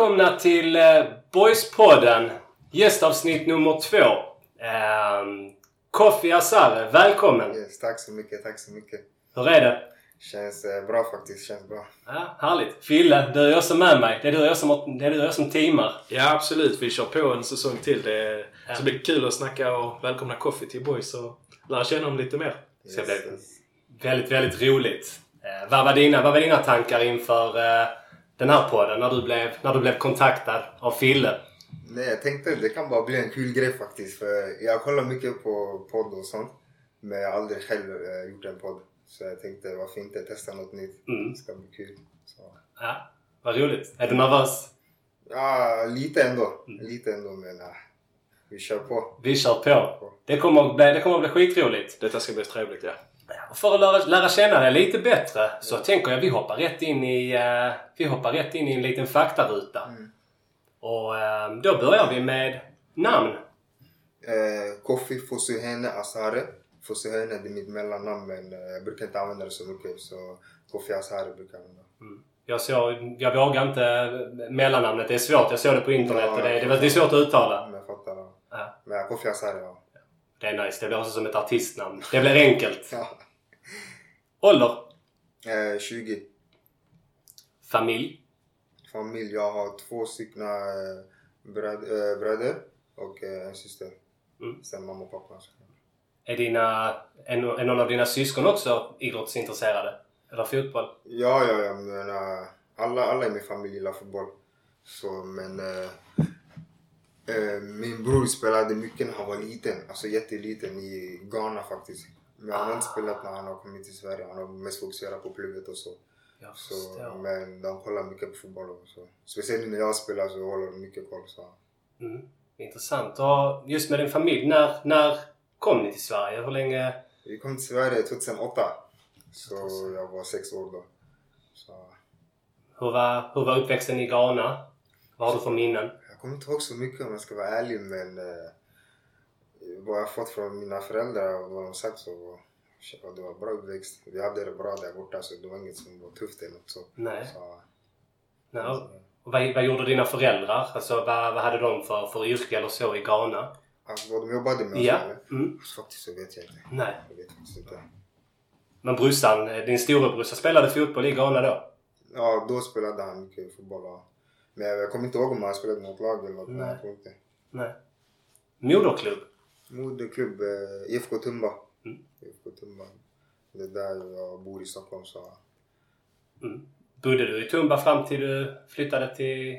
välkomna till eh, Boyspodden. Gästavsnitt nummer två. Um, Kofi Asare, välkommen! Yes, tack så mycket, tack så mycket. Hur är det? Känns eh, bra faktiskt, känns bra. Ja, härligt. Fille, du är också med mig. Det är du och jag som, det är du och jag som teamar. Ja absolut, vi kör på en säsong till. Det, så det blir kul att snacka och välkomna Coffee till Boys och lära känna dem lite mer. Så det blir väldigt, väldigt roligt. Eh, vad, var dina, vad var dina tankar inför eh, den här podden när du, blev, när du blev kontaktad av Fille? Nej, jag tänkte det kan bara bli en kul grej faktiskt. För jag kollar mycket på podd och sånt. Men jag har aldrig själv eh, gjort en podd. Så jag tänkte varför inte testa något nytt. Mm. Det ska bli kul. Så. Ja, vad roligt. Är du nervös? Ja, lite ändå. Lite ändå men äh, vi kör på. Vi kör på. Det kommer att bli, det kommer att bli skitroligt. Detta ska bli trevligt ja. För att lära, lära känna dig lite bättre så tänker jag vi hoppar rätt in i, eh, vi hoppar rätt in i en liten faktaruta. Mm. Och eh, då börjar vi med namn. Eh, Kofi Fosuhene Asare. Fosuhene det är mitt mellannamn men eh, jag brukar inte använda det så mycket. Så Kofi Asare brukar jag använda. Jag, såg, jag vågar inte mellannamnet. Det är svårt. Jag såg det på internet Ja, och det, det, det är svårt att uttala. Men jag fattar. Ja. Ja, Men Kofi Asare ja. Det är nice. Det blir också som ett artistnamn. Det blir enkelt. ja. Ålder? Eh, 20. Familj? familj. Jag har två stycken eh, bröd, eh, bröder och eh, en syster. Mm. Sen mamma och pappa. Är, dina, är, någon av dina syskon också idrottsintresserade? Eller fotboll? Ja, ja, ja. Men, eh, alla, alla i min familj gillar fotboll. Så, men min bror spelade mycket när han var liten. Alltså jätteliten i Ghana faktiskt. Men han har inte spelat när han har kommit till Sverige. Han har mest fokuserat på plugget och så. Jag så men de kollar mycket på fotboll och så. Speciellt när jag spelar så håller de mycket koll. Så. Mm. Intressant. Och just med din familj. När, när kom ni till Sverige? Hur länge? Vi kom till Sverige 2008. Så jag var sex år då. Så, Hur var, hur var uppväxten i Ghana? Vad har du för minnen? Kommer inte ihåg så mycket om jag ska vara ärlig men eh, vad jag fått från mina föräldrar och vad de sagt så ja, det var bra uppväxt. Vi hade det bra där borta så det var inget som var tufft eller något så. Nej. så Nej. Och vad, vad gjorde dina föräldrar? Alltså vad, vad hade de för, för yrke eller så i Ghana? alltså, vad de jobbade med och Ja. så? Mm. Faktiskt så vet jag inte. Nej. Jag vet faktiskt inte. Men brorsan, eh, din storebrorsa spelade fotboll i Ghana då? Ja, då spelade han mycket fotboll. Men jag kommer inte ihåg om han spelade något lag eller något. Nej. Nej. Jag tror inte. Nej. Moderklubb? Moderklubb eh, IFK Tumba. Mm. IFK Tumba. Det är där jag bor i Stockholm. Så. Mm. Bodde du i Tumba fram till du flyttade till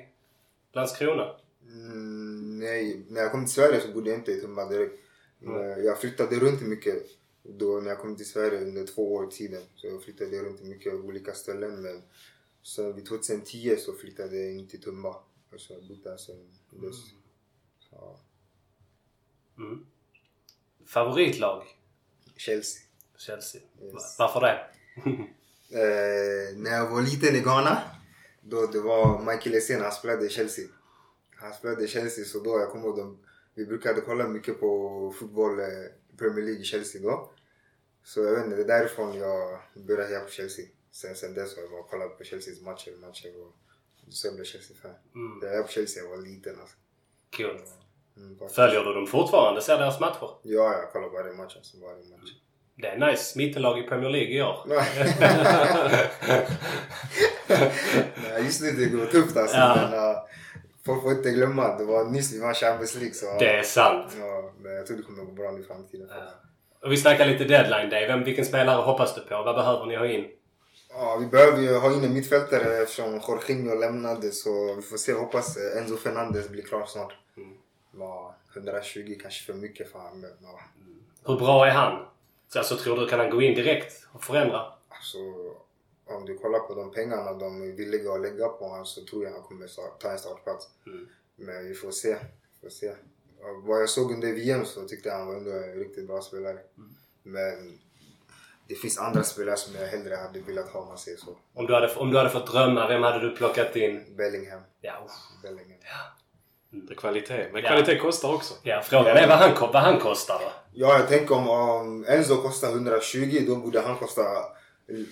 Landskrona? Mm, nej, när jag kom till Sverige så bodde jag inte i Tumba direkt. Men Jag flyttade runt mycket. Då när jag kom till Sverige under två år tiden. Så jag flyttade runt mycket olika ställen. Men så vid 2010 så flyttade jag in till Tumba. Och så har jag bott där sen dess. Så, Mm. Favoritlag? Chelsea. Chelsea. Yes. Va- Varför det? Eh, när jag var liten i Ghana, då det var Michael Essien, han spelade i Chelsea. Han spelade i Chelsea så då, jag kommer ihåg, vi brukade kolla mycket på fotboll, eh, Premier League i Chelsea då. Så jag vet inte, det är därifrån jag började heja på Chelsea. Sen, sen dess har jag bara kollat på Chelseas matcher, matcher och så jag blev Chelsea-fan. Mm. Jag hejade på Chelsea jag var liten alltså. Coolt. Mm. Följer du dem fortfarande? Ser deras matcher? Ja, jag kollar varje match alltså, varje match. Det är nice. Mittenlag i Premier League i år. Nej, just nu det går tufft alltså. Ja. Men, uh, folk får inte glömma att det var nyss vi vann Champions League. Så, Det är sant. ja, men jag tror det kommer gå bra i framtiden. Ja. Och vi snackar lite deadline day. Vem, vilken spelare hoppas du på? Vad behöver ni ha in? Ja, vi behöver ju ha in en mittfältare eftersom Jorginho lämnade så vi får se. Hoppas eh, Enzo Fernandez blir klar snart. Mm. Ja, 120 kanske för mycket för honom. Ja, Hur bra är han? Så alltså, tror du kan han gå in direkt och förändra? alltså, om du kollar på de pengarna de är villiga att lägga på honom så tror jag han kommer ta en startplats. Mm. Men vi får se. Vi får se. Och vad jag såg under VM så tyckte jag han var en riktigt bra spelare. Men det finns andra spelare som jag hellre hade velat ha om man säger så. Om du hade, om du hade fått drömma, vem hade du plockat in? Bellingham. Ja, uff. Bellingham. Det är kvalitet. Men Ja. kvalitet kostar också. Ja, frågan är vad han, vad han kostar då. Ja, jag tänker om um, Enzo kostar 120 då borde han kosta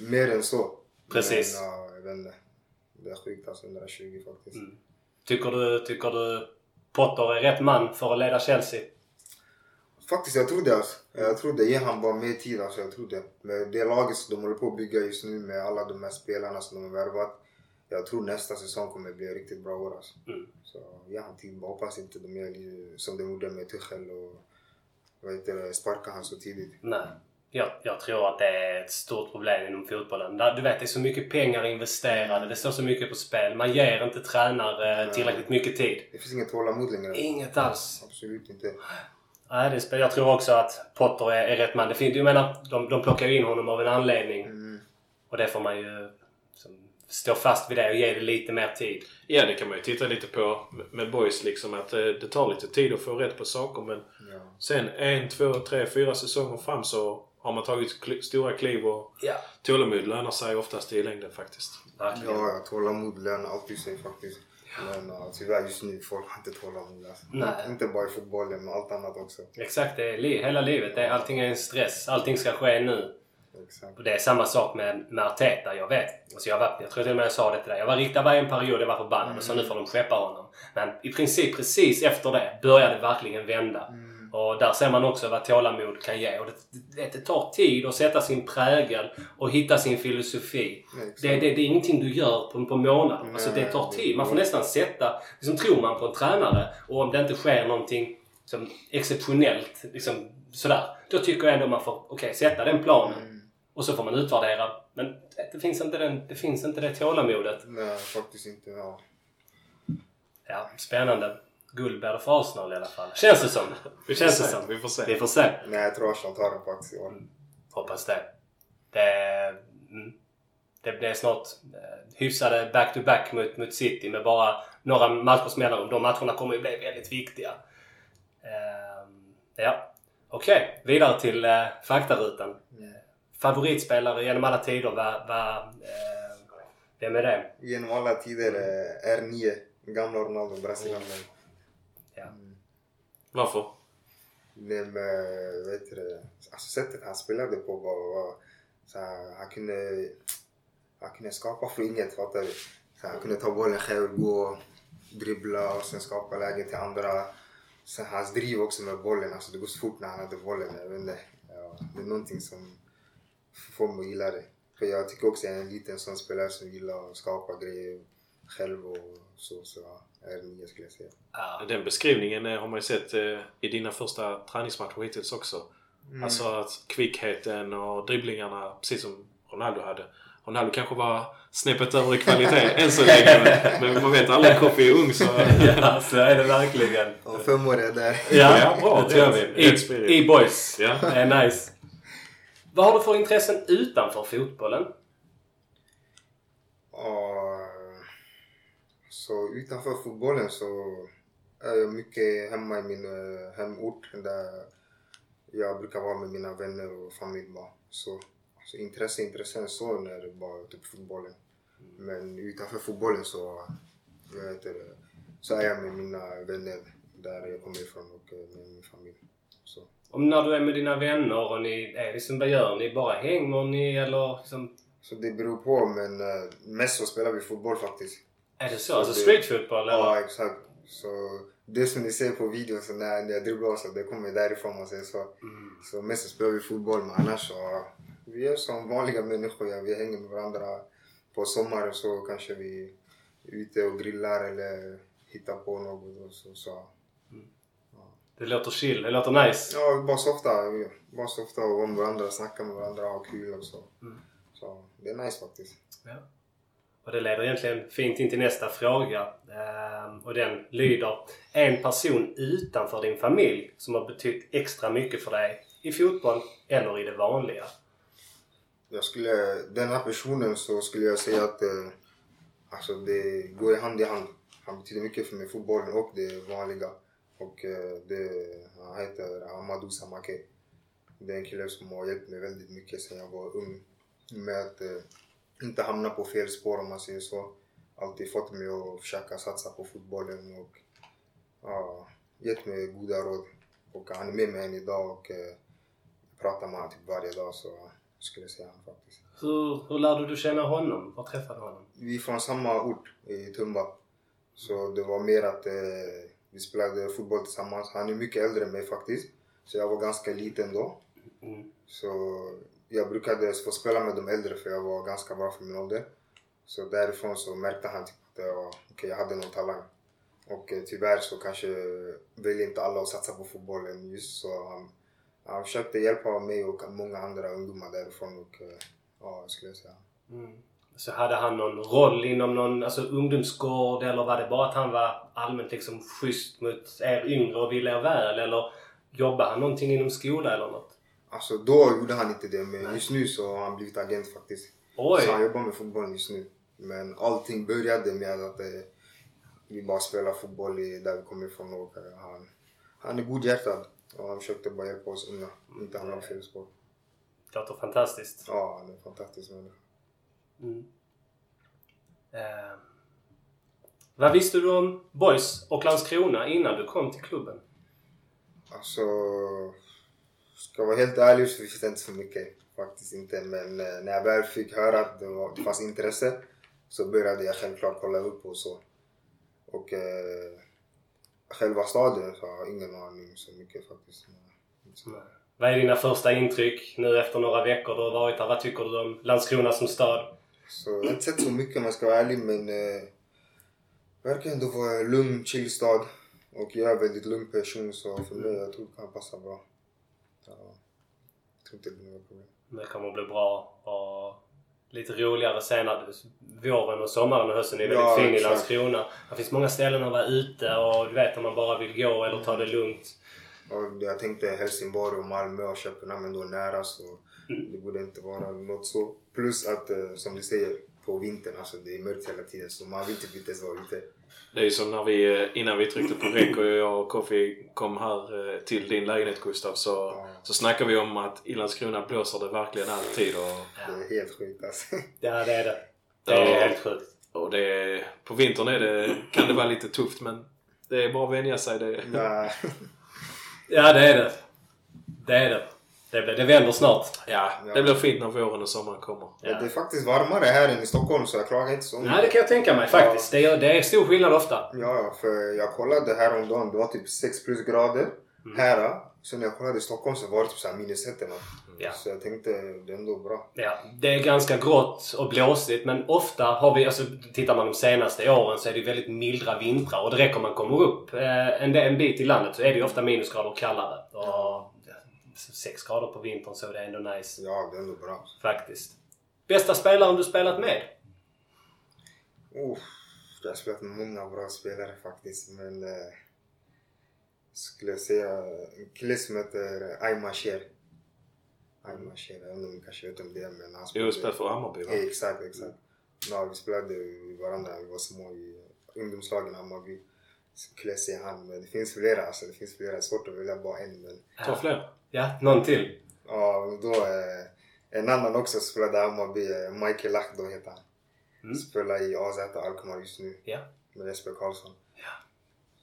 mer än så. Precis. Men, ja, jag vet inte. Det är sjukt alltså 120 faktiskt. Mm. Tycker du, tycker du Potter är rätt man för att leda Chelsea? Faktiskt, jag tror det alltså. Jag tror det. Ge han bara mer tid alltså. Jag tror det. Med det laget som de håller på att bygga just nu med alla de här spelarna som de har värvat. Jag tror nästa säsong kommer bli riktigt bra år alltså. Mm. Så ge han tid. Bara hoppas inte de gör som de gjorde med Tuchel och vad heter det, sparka han så tidigt. Nej. Jag, jag tror att det är ett stort problem inom fotbollen. Där, du vet, det är så mycket pengar investerade. Det står så mycket på spel. Man ger inte tränare Nej. tillräckligt mycket tid. Det finns inget tålamod längre. Inget alls. Absolut inte. Nej, det spelar, jag tror också att Potter är, är rätt man. Det finns, jag menar, de, de plockar ju in honom av en anledning. Mm. Och det får man ju liksom, stå fast vid det och ge det lite mer tid. Ja, det kan man ju titta lite på med boys liksom. Att eh, det tar lite tid att få rätt på saker men Ja. sen en, två, tre, fyra säsonger fram så har man tagit kli- stora kliv och Ja. tålamod lönar sig oftast i längden faktiskt. Verkligen. Ja, ja, tålamod lönar alltid sig faktiskt. Men uh, tyvärr just nu, folk har inte tålamod. Alltså. Nej. Inte bara i fotbollen, men allt annat också. Exakt, det är li- hela livet. Det är, allting är en stress. Allting ska ske nu. Exakt. Och det är samma sak med, med Arteta. Jag vet. Alltså jag, var, jag tror till och med jag sa det till dig. Jag var riktigt var en period jag var förbannad och så nu får de skeppa honom. Men i princip precis efter det började det verkligen vända. Och där ser man också vad tålamod kan ge. Och det, det, det tar tid att sätta sin prägel och hitta sin filosofi. Det, det, det är ingenting du gör på, på månad. Alltså det tar tid. Man får nästan sätta... Liksom, tror man på en tränare och om det inte sker någonting som exceptionellt, liksom, sådär. Då tycker jag ändå man får okej, sätta den planen. Mm. Och så får man utvärdera. Men det finns inte, den, det, finns inte det tålamodet. Nej, faktiskt inte. Ja. Ja, spännande. Guld blir det för Arsenal i alla fall. Känns det som. Vi får Känns det som. Vi får se. Vi får se. Nej, jag tror Arsenal tar den faktiskt i år. Hoppas det. Det, mm, det blir snart eh, hyfsade back-to-back mot, mot City med bara några matchers mellanrum. De matcherna kommer ju bli väldigt viktiga. Ehm, ja, okej. Vidare till eh, faktarutan. Mm. Favoritspelare genom alla tider, vad, vad, eh, vem är det? Genom alla tider eh, R9. Gamla Ronaldo, brasilianaren. Varför? Nej men, vet du alltså sättet han spelade på var, var så här, han kunde, han kunde skapa från inget, fattar du? Så han kunde ta bollen själv, gå, dribbla och sen skapa lägen till andra. Sen hans driv också med bollen, alltså det går så fort när han hade bollen. Jag vet inte, ja, det är någonting som får mig att gilla det. För jag tycker också jag är en liten sån spelare som gillar att skapa grejer själv och så. Så ja, jag är nio skulle jag säga. Ja. Den beskrivningen eh, har man ju sett eh, i dina första träningsmatcher hittills också. Alltså att kvickheten och dribblingarna, precis som Ronaldo hade. Ronaldo kanske var snäppet över i kvalitet än så länge. Men, man vet aldrig, Koffi är ung så... ja, så är det verkligen. Och jag där. Ja, bra. det tror Rätt- vi. E-boys. Ja. Det är nice. Vad har du för intressen utanför fotbollen? Och, så utanför fotbollen så är jag mycket hemma i min eh, hemort där jag brukar vara med mina vänner och familj bara. Så alltså, intresse, intressen så när det bara typ fotbollen. Men utanför fotbollen så, vad heter så är jag med mina vänner där jag kommer ifrån och eh, med min familj. Så. Om när du är med dina vänner och ni är liksom, vad gör ni? Bara hänger ni eller liksom, så det beror på men eh, mest så spelar vi fotboll faktiskt. Är det så? Så Alltså det- street football eller? Ja, exakt. Så det som ni ser på videon så när, när jag dribblar så det kommer därifrån man säger så. Mm. Så mest spelar vi fotboll men annars så vi är som vanliga människor. Ja. Vi hänger med varandra. På sommaren så kanske vi är ute och grillar eller hittar på något och så. så. Det låter chill. Det låter nice. Ja, bara softa. Bara softa och vara med varandra, snacka med varandra, ha kul och så. Mm. Så det är nice faktiskt. Ja. Och det leder egentligen fint in till nästa fråga. Ehm, och den lyder. En person utanför din familj som har betytt extra mycket för dig i fotboll eller i det vanliga? Jag skulle, den här personen så skulle jag säga att eh, alltså det går hand i hand. Han betyder mycket för mig, fotbollen och det vanliga. Och eh, det, han heter Amadou Samake. Det är en kille som har hjälpt mig väldigt mycket sedan jag var ung. Med att eh, inte hamna på fel spår om man säger så. Alltid fått mig att försöka satsa på fotbollen och ja, gett mig goda råd. Och han är med mig än idag och eh, pratar med honom typ varje dag så skulle jag säga faktiskt. Hur, hur lärde du känna honom? Var träffade du honom? Vi är från samma ort i Tumba. Så det var mer att eh, vi spelade fotboll tillsammans. Han är mycket äldre än mig faktiskt. Så jag var ganska liten då. Mm. Så jag brukade få spela med de äldre för jag var ganska bra för min ålder. Så därifrån så märkte han typ att jag, okay, jag hade någon talang. Och eh, tyvärr så kanske väljer inte alla att satsa på fotbollen just så han, han försökte hjälpa mig och många andra ungdomar därifrån och eh, ja, jag säga. Mm. Så hade han någon roll inom någon alltså, ungdomsgård eller var det bara att han var allmänt liksom schysst mot er yngre och ville er väl? Eller jobbade han någonting inom skola eller något? Alltså då gjorde han inte det men Nej. just nu så har han blivit agent faktiskt. Oj! Så han jobbar med fotboll just nu. Men allting började med att eh, vi bara spelar fotboll i, där vi kommer ifrån och eh, han, han är godhjärtad. Och han försökte bara hjälpa oss unga. Inte hamna på fel spår. Det låter fantastiskt. Ja, han är en fantastisk människa. Mm. Eh, vad visste du om Boys och Landskrona innan du kom till klubben? Alltså, ska vara helt ärlig så visste jag inte så mycket. Faktiskt inte. Men eh, när jag väl fick höra att det, var, det fanns intresse så började jag självklart kolla upp och så. Och eh, själva staden så har jag ingen aning så mycket faktiskt. Vad är dina första intryck nu efter några veckor du har varit där? Vad tycker du om Landskrona som stad? Så jag har inte sett så mycket om jag ska vara ärlig men eh, verkar ändå vara en lugn, chill stad. Och jag är en väldigt lugn person så för mig jag tror det kan passa bra. Ja, jag tror inte det blir några problem. Det kommer bli bra och lite roligare senare. Våren och sommaren och hösten är väldigt Ja, fin i. Landskrona. Det finns många ställen att vara ute och du vet om man bara vill gå eller ta det lugnt. Och jag tänkte Helsingborg och Malmö och Köpenhamn ändå nära så det borde inte vara något så. Plus att eh, som du säger på vintern alltså det är mörkt hela tiden så man vill typ inte ens vara ute. Det är ju som när vi, eh, innan vi tryckte på räck och jag och Kofi kom här eh, till din lägenhet Gustav så, Ja. så snackade vi om att i Landskrona blåser det verkligen alltid och, Det är helt sjukt alltså. Ja, det är det. Det är Ja. helt sjukt. och det, på vintern är det, kan det vara lite tufft men det är bara att vänja sig. Det, Nej. Ja, det är det. Det är det. Det, blir- det vänder snart. ja, det blir fint när våren och sommaren kommer. Ja. Det är faktiskt varmare här än i Stockholm så jag klagar inte så mycket. Nej, det kan jag tänka mig faktiskt. Det är, det är stor skillnad ofta. Ja, ja, för jag kollade häromdagen, det var typ 6 plusgrader här. Så när jag kollade i Stockholm så var det typ så minus ett eller något. Ja. Så jag tänkte, det är ändå bra. Ja, det är ganska grått och blåsigt men ofta har vi, alltså tittar man de senaste åren så är det väldigt mildra vintrar och direkt om man kommer upp eh, en, en bit i landet så är det ofta minusgrader och kallare. Och ja, sex grader på vintern så är det ändå nice Ja, det är ändå bra. faktiskt. Bästa spelaren du spelat med? Oh, jag har spelat med många bra spelare faktiskt, men eh, skulle jag säga en kille som heter Ayman Sher. Ayman Sher, jag vet inte om ni kanske vet om det är, men han Jo, spelat för Hammarby va? Exakt, exakt. Ja, vi spelade varandra vi var små i ungdomslagen i Hammarby. Skulle jag säga han, men det finns flera alltså. Det finns flera. Det är svårt att välja bara en, men Ta fler. Ja, någon till? ja, och då eh, en annan också spelade i Hammarby, eh, Michael Lahdo heter han. Mm. Spelar i AZ Alkmaar just nu Ja. med Jesper Karlsson. Ja.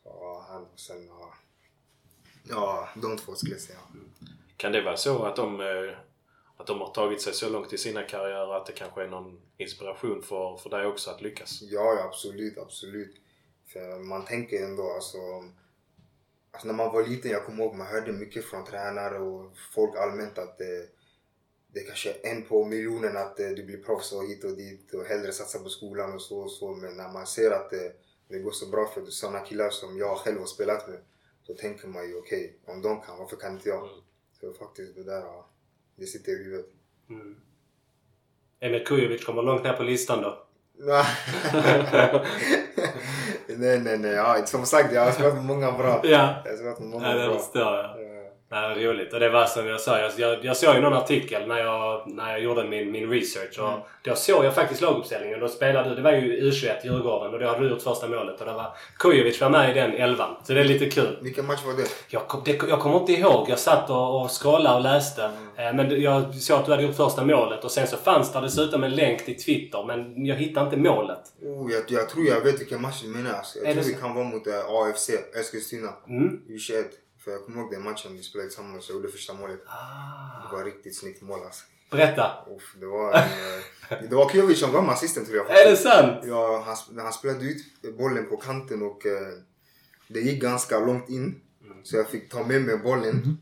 Så ja, han och sen ja, ja, de två skulle jag säga. Kan det vara så att de, eh, att de har tagit sig så långt i sina karriärer att det kanske är någon inspiration för, för dig också att lyckas? Ja, ja absolut, absolut. För man tänker ändå alltså, alltså när man var liten, jag kommer ihåg man hörde mycket från tränare och folk allmänt att det, det är kanske är en på miljonen att eh, du blir proffs och hit och dit och hellre satsa på skolan och så och så. Men när man ser att det, det går så bra för sådana killar som jag själv har spelat med, så tänker man ju okej, om de kan, varför kan inte jag? Mm. Så faktiskt det där, det sitter i huvudet. Mm. Emil Kujovic kommer långt ner på listan då. nej, nej, nej. Ja, som sagt, jag har spelat med många bra. Ja. Jag har spelat med många Ja, det bra. förstår jag. Ja. Nej, roligt. Och det var som jag sa. Jag, jag, jag såg ju någon artikel när jag, när jag gjorde min, min research. Och Mm. Då såg jag faktiskt laguppställningen. Då spelade du, det var ju U21 Djurgården och då hade du gjort första målet. Och det var Kujovic var med i den elvan. Så det är lite kul. Vilken match var det? Jag, kom, det, jag kommer inte ihåg. Jag satt och, och scrollade och läste. Eh, Men jag såg att du hade gjort första målet och sen så fanns det dessutom en länk till Twitter men jag hittade inte målet. Oh, jag, jag tror jag vet vilken match du menar. Jag Är tror det det kan vara mot äh, AFC Eskilstuna. Mm. U21. För jag kommer ihåg den matchen vi spelade tillsammans. Jag gjorde första målet. Ah. Det var riktigt snyggt mål alltså. Berätta. Uff, det var en, eh, Det var Kujovic som gav assisten tror jag. Är det sant? Ja, han, han spelade ut bollen på kanten och eh, det gick ganska långt in. Så jag fick ta med mig bollen.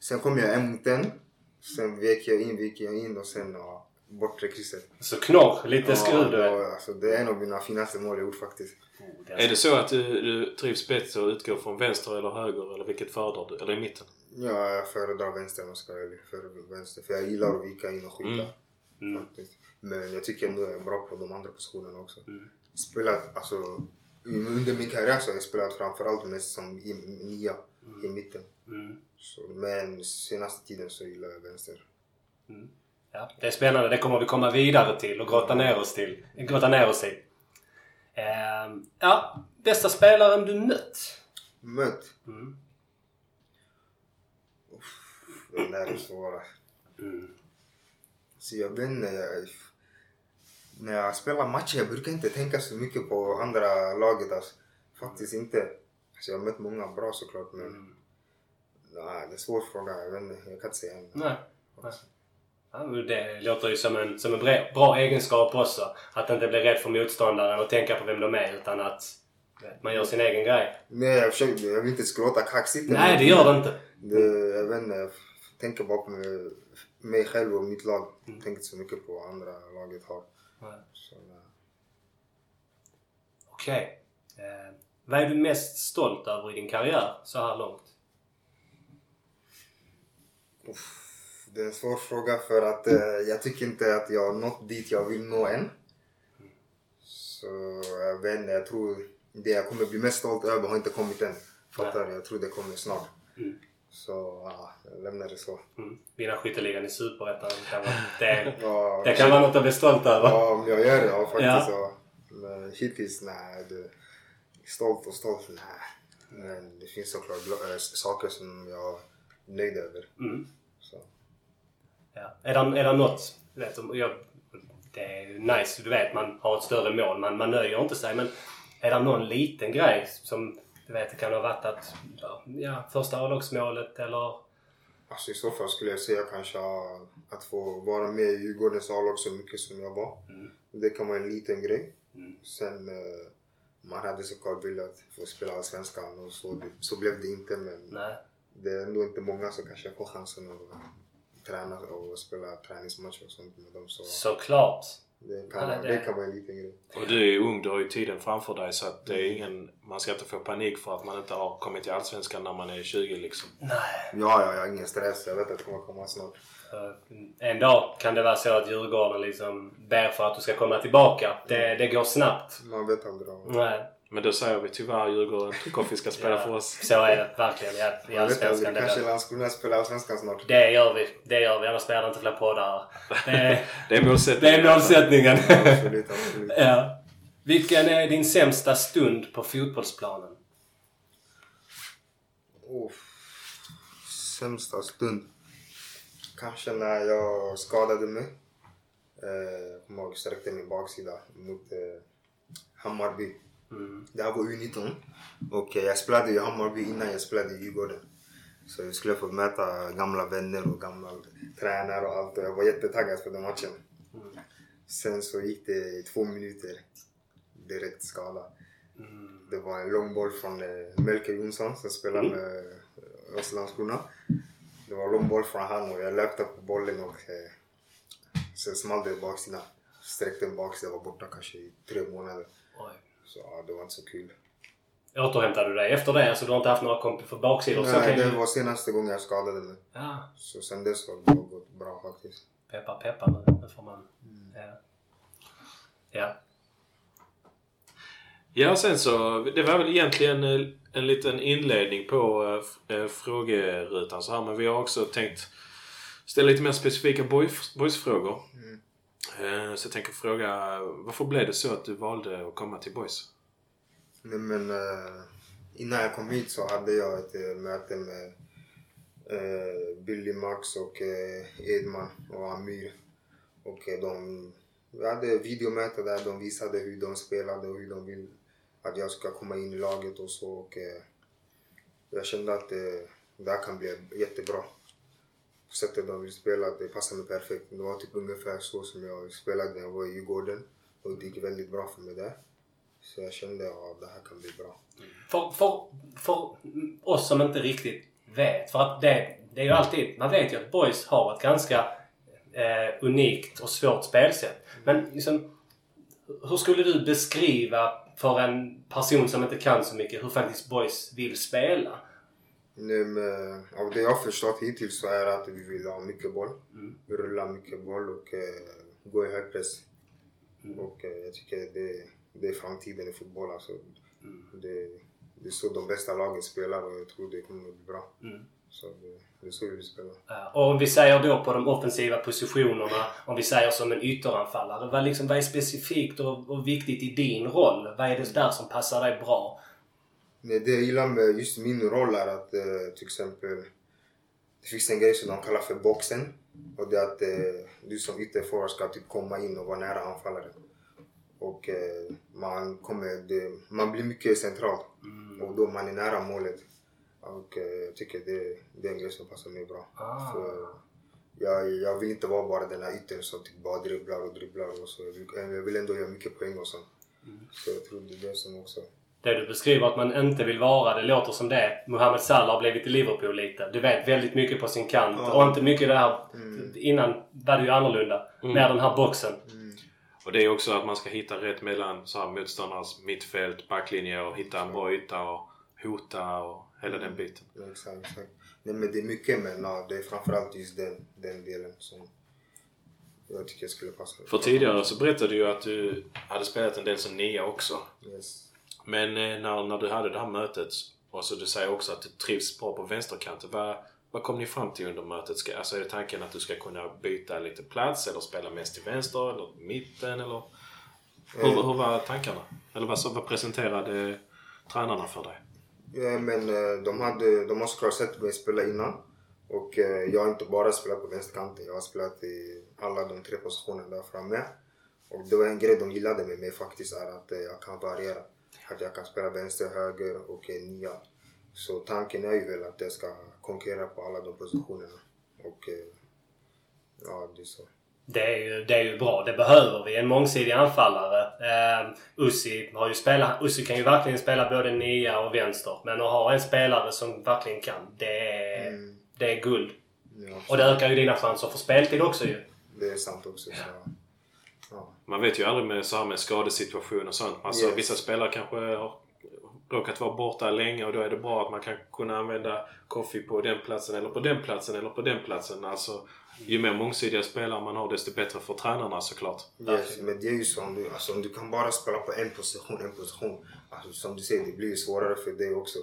Sen kom jag en mot en. Sen vek jag in, vek jag in och sen ja, bortre krysset. Så knorr. Lite skruv du det, är. var, alltså, det är en av mina finaste mål jag gjort faktiskt. Är det så att du, du trivs bättre att utgå från vänster eller höger? Eller vilket föredrar du? Eller i mitten? Ja, jag föredrar vänster om jag ska. Föredrar vänster. För jag gillar att vika in och skjuta. Mm. Faktiskt. Men jag tycker ändå jag är bra på de andra positionerna också. Mm. Spelat, alltså, under min karriär så har jag spelat framförallt mest som i, nia i mitten. Mm. Så, men senaste tiden så gillar jag vänster. Ja, det är spännande. Det kommer vi komma vidare till och grotta ner oss till. Grotta ner oss i. Ehm, ja, bästa spelaren du mött? Mött. Mm. Den där är svåra. Mm. Så jag vet inte. Jag, när jag spelar matcher jag brukar inte tänka så mycket på andra laget. Alltså. Faktiskt inte. Alltså, jag har mött många bra såklart men Mm. nej, det är en svår fråga. Jag, vet inte, jag kan inte säga en. Nej. Nej. Ja, det låter ju som en, som en bra egenskap också. Att inte bli rädd för motståndaren och tänka på vem de är utan att man gör sin egen grej. Nej, jag, försöker, jag vill inte ska låta kaxigt. Nej, det gör det inte. Det, jag vet inte, jag tänker bara på mig, själv och mitt lag. Jag tänker inte så mycket på vad andra laget har. Nej. Okej. Eh, vad är du mest stolt över i din karriär så här långt? Det är en svår fråga för att eh, jag tycker inte att jag har nått dit jag vill nå än. Så jag vet inte, jag tror det jag kommer bli mest stolt över har inte kommit än. Fattar du? Jag tror det kommer snart. Mm. Så ja, jag lämnar det så. Mm. Vinna skytteligan i Superettan. kan vara- Det, Ja, det kan vara något att bli stolt över. Ja, om jag gör det, ja faktiskt. Ja. Men hittills, nej. Det, stolt och stolt, nej. Men det finns såklart äh, saker som jag är nöjd över. Mm. Så. Ja. Är, det, är det något... Vet, jag, det är ju nice, du vet, man har ett större mål. Man, man nöjer inte sig. Men är det någon liten grej som du vet, det kan ha varit att... Ja, första A-lagsmålet eller... Alltså i så fall skulle jag säga kanske att få vara med i Djurgårdens A-lag så mycket som jag var. Mm. Det kan vara en liten grej. Mm. Sen eh, man hade såklart velat få spela Allsvenskan och så, så blev det inte. Men Nej. det är ändå inte många som kanske får chansen att träna och spela träningsmatcher och sånt med dem. Så Såklart. det kan, Ja, det- det kan vara en liten grej. Och du är ung, du har ju tiden framför dig så att det är ingen... Man ska inte få panik för att man inte har kommit till Allsvenskan när man är 20 liksom. Nej. Ja, ja, jag har ingen stress. Jag vet att det kommer komma snart. För En dag kan det vara så att Djurgården liksom ber för att du ska komma tillbaka. Det, det går snabbt. Man vet aldrig. Nej. Men då säger vi tyvärr Djurgården Tukoffi ska spela Ja, för oss. Så är det verkligen. Ja, I vet Allsvenskan. Det, Kanske det, Landskrona spelar Allsvenskan snart. det gör vi. Det gör vi. Annars blir det inte fler poddar. Det, Det är målsättningen. det är målsättningen. Absolut, absolut. ja. Vilken är din sämsta stund på fotbollsplanen? Oh, sämsta stund. Kanske när jag skadade mig. Eh, jag sträckte min baksida mot eh, Hammarby. Mm. Det här var U19. Och jag spelade i Hammarby innan jag spelade i Djurgården. Så jag skulle få möta gamla vänner och gamla tränare och allt. Och jag var jättetaggad för den matchen. Sen så gick det två minuter. Direkt skada. Mm. Det var en lång boll från eh, Melker Jonsson som spelar med eh, oss Landskrona. Det var en lång boll från han och jag löpte på bollen och eh, sen small det i baksidan. Sträckte en baksida var borta kanske i tre månader. Oj. Så ja, det var inte så kul. Återhämtade du dig efter det? Alltså du har inte haft några komp för baksidor? så Nej, kan det var senaste gången jag skadade mig. Ja. Så sen dess har det gått bra faktiskt. Peppar peppar nu. Nu får man... Ja. Ja. Ja, sen så... Det var väl egentligen eh, en liten inledning på äh, f- äh, frågerutan så här. Men vi har också tänkt ställa lite mer specifika boys, boysfrågor. Eh, Eh, så jag tänker fråga, varför blev det så att du valde att komma till Boys? Nej, men eh, innan jag kom hit så hade jag ett eh, möte med Billy Max och Edman och Amir. Och de, vi hade videomöte där de visade hur de spelade och hur de vill att jag ska komma in i laget och så. Och, jag kände att det här kan bli jättebra. Sättet de vill spela, det passar mig perfekt. Det var typ ungefär så som jag spelade när jag var i Djurgården. Och det gick väldigt bra för mig där. Så jag kände att ja, det här kan bli bra. För, för, för oss som inte riktigt vet. För att det, det är ju alltid... Man vet ju att Boys har ett ganska eh, unikt och svårt spelsätt. Men liksom, hur skulle du beskriva för en person som inte kan så mycket hur faktiskt Boys vill spela? Nu, med, av det jag har förstått hittills så är det att vi vill ha mycket boll. Rulla mycket boll och eh, gå i hög press. Och eh, jag tycker det, det är framtiden i fotboll. Alltså. Det, det är så de bästa lagen spelar och jag tror det kommer att bli bra. Så det, det är så vi vill spela. Och om vi säger då på de offensiva positionerna, om vi säger som en ytteranfallare. Vad, liksom, vad är specifikt och, och viktigt i din roll? Vad är det där som passar dig bra? Men det jag gillar med just min roll är att eh, till exempel det finns en grej som de kallar för boxen. Och det är att eh, du som ytterforward ska typ komma in och vara nära anfallaren. Och eh, man, kommer, det, man blir mycket central. Och då man är nära målet. Och eh, jag tycker det, det är en grej som passar mig bra. Ah. För jag, jag vill inte vara bara den här yttern som typ bara dribblar och dribblar och så. Jag vill, jag vill ändå göra mycket poäng och sånt. Så jag tror det är det som också Det du beskriver att man inte vill vara, det låter som det. Mohamed Salah har blivit i Liverpool lite. Du vet, väldigt mycket på sin kant. Ja. Och inte mycket det här... Innan var det ju annorlunda. Mer den här boxen. Och det är också att man ska hitta rätt mellan så här, motståndarnas mittfält, backlinje och hitta en bra yta och hota och hela den biten. Ja, Exakt, exakt. Nej, men det är mycket men ja, det är framförallt just den, den delen som jag tycker skulle passa. För tidigare så berättade du ju att du hade spelat en del som nia också. Yes. Men eh, när, när du hade det här mötet och så du säger också att du trivs bra på vänsterkanten. Vad, vad kom ni fram till under mötet? Ska, alltså är det tanken att du ska kunna byta lite plats eller spela mest till vänster eller mitten eller? Hur, hur var tankarna? Eller vad, så, vad presenterade tränarna för dig? Ja, men eh, de, hade, de har såklart sett mig spela innan. Och eh, jag har inte bara spelat på vänsterkanten. Jag har spelat i alla de tre positionerna där framme. Och det var en grej de gillade med mig faktiskt, är att eh, jag kan variera. Att jag kan spela vänster, höger och nia. Så tanken är ju väl att jag ska konkurrera på alla de positionerna. Och eh, ja, det är så. Det är, ju, det är ju bra. Det behöver vi. En mångsidig anfallare. Eh, Ussi har ju spelat... Ussi kan ju verkligen spela både nia och vänster. Men att ha en spelare som verkligen kan, det är, det är guld. Ja, Och det ökar ju dina chanser för speltid också ju. det är sant också. Så, ja. Man vet ju aldrig med, så här med skadesituation och sånt. Alltså, Yes. Vissa spelare kanske har råkat vara borta länge och då är det bra att man kan kunna använda Koffi på den platsen eller på den platsen eller på den platsen. Alltså, ju mer mångsidiga spelare man har desto bättre för tränarna såklart. Yes, men det är ju så om du, alltså, om du kan bara spela på en position, en position. Alltså, som du säger, det blir ju svårare för dig också.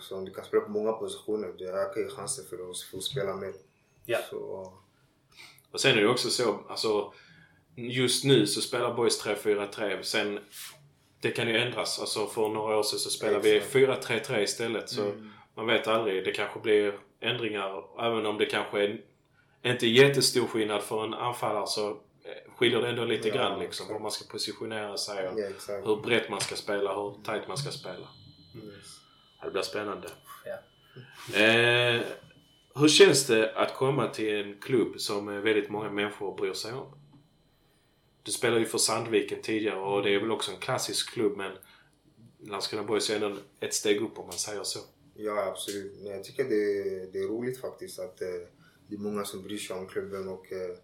Så om du kan spela på många positioner, det ökar ju chansen för att få spela mer. Ja. Så, Och sen är det också så, alltså just nu så spelar Boys 3-4-3. Sen det kan ju ändras. Alltså för några år sedan så spelade vi Exakt. 4-3-3 istället. Så man vet aldrig. Det kanske blir ändringar. Även om det kanske är inte jättestor skillnad för en anfallare så eh, skiljer det ändå lite Ja, grann liksom. Hur man ska positionera sig och ja, hur brett man ska spela, hur tight man ska spela. Yes. Det blir spännande. Ja. Eh, hur känns det att komma till en klubb som eh, väldigt många människor bryr sig om? Du spelade ju för Sandviken tidigare och det är väl också en klassisk klubb men Landskrona Boys är ändå ett steg upp om man säger så. Ja, absolut. Men jag tycker det, det är roligt faktiskt att eh, det är många som bryr sig om klubben och eh,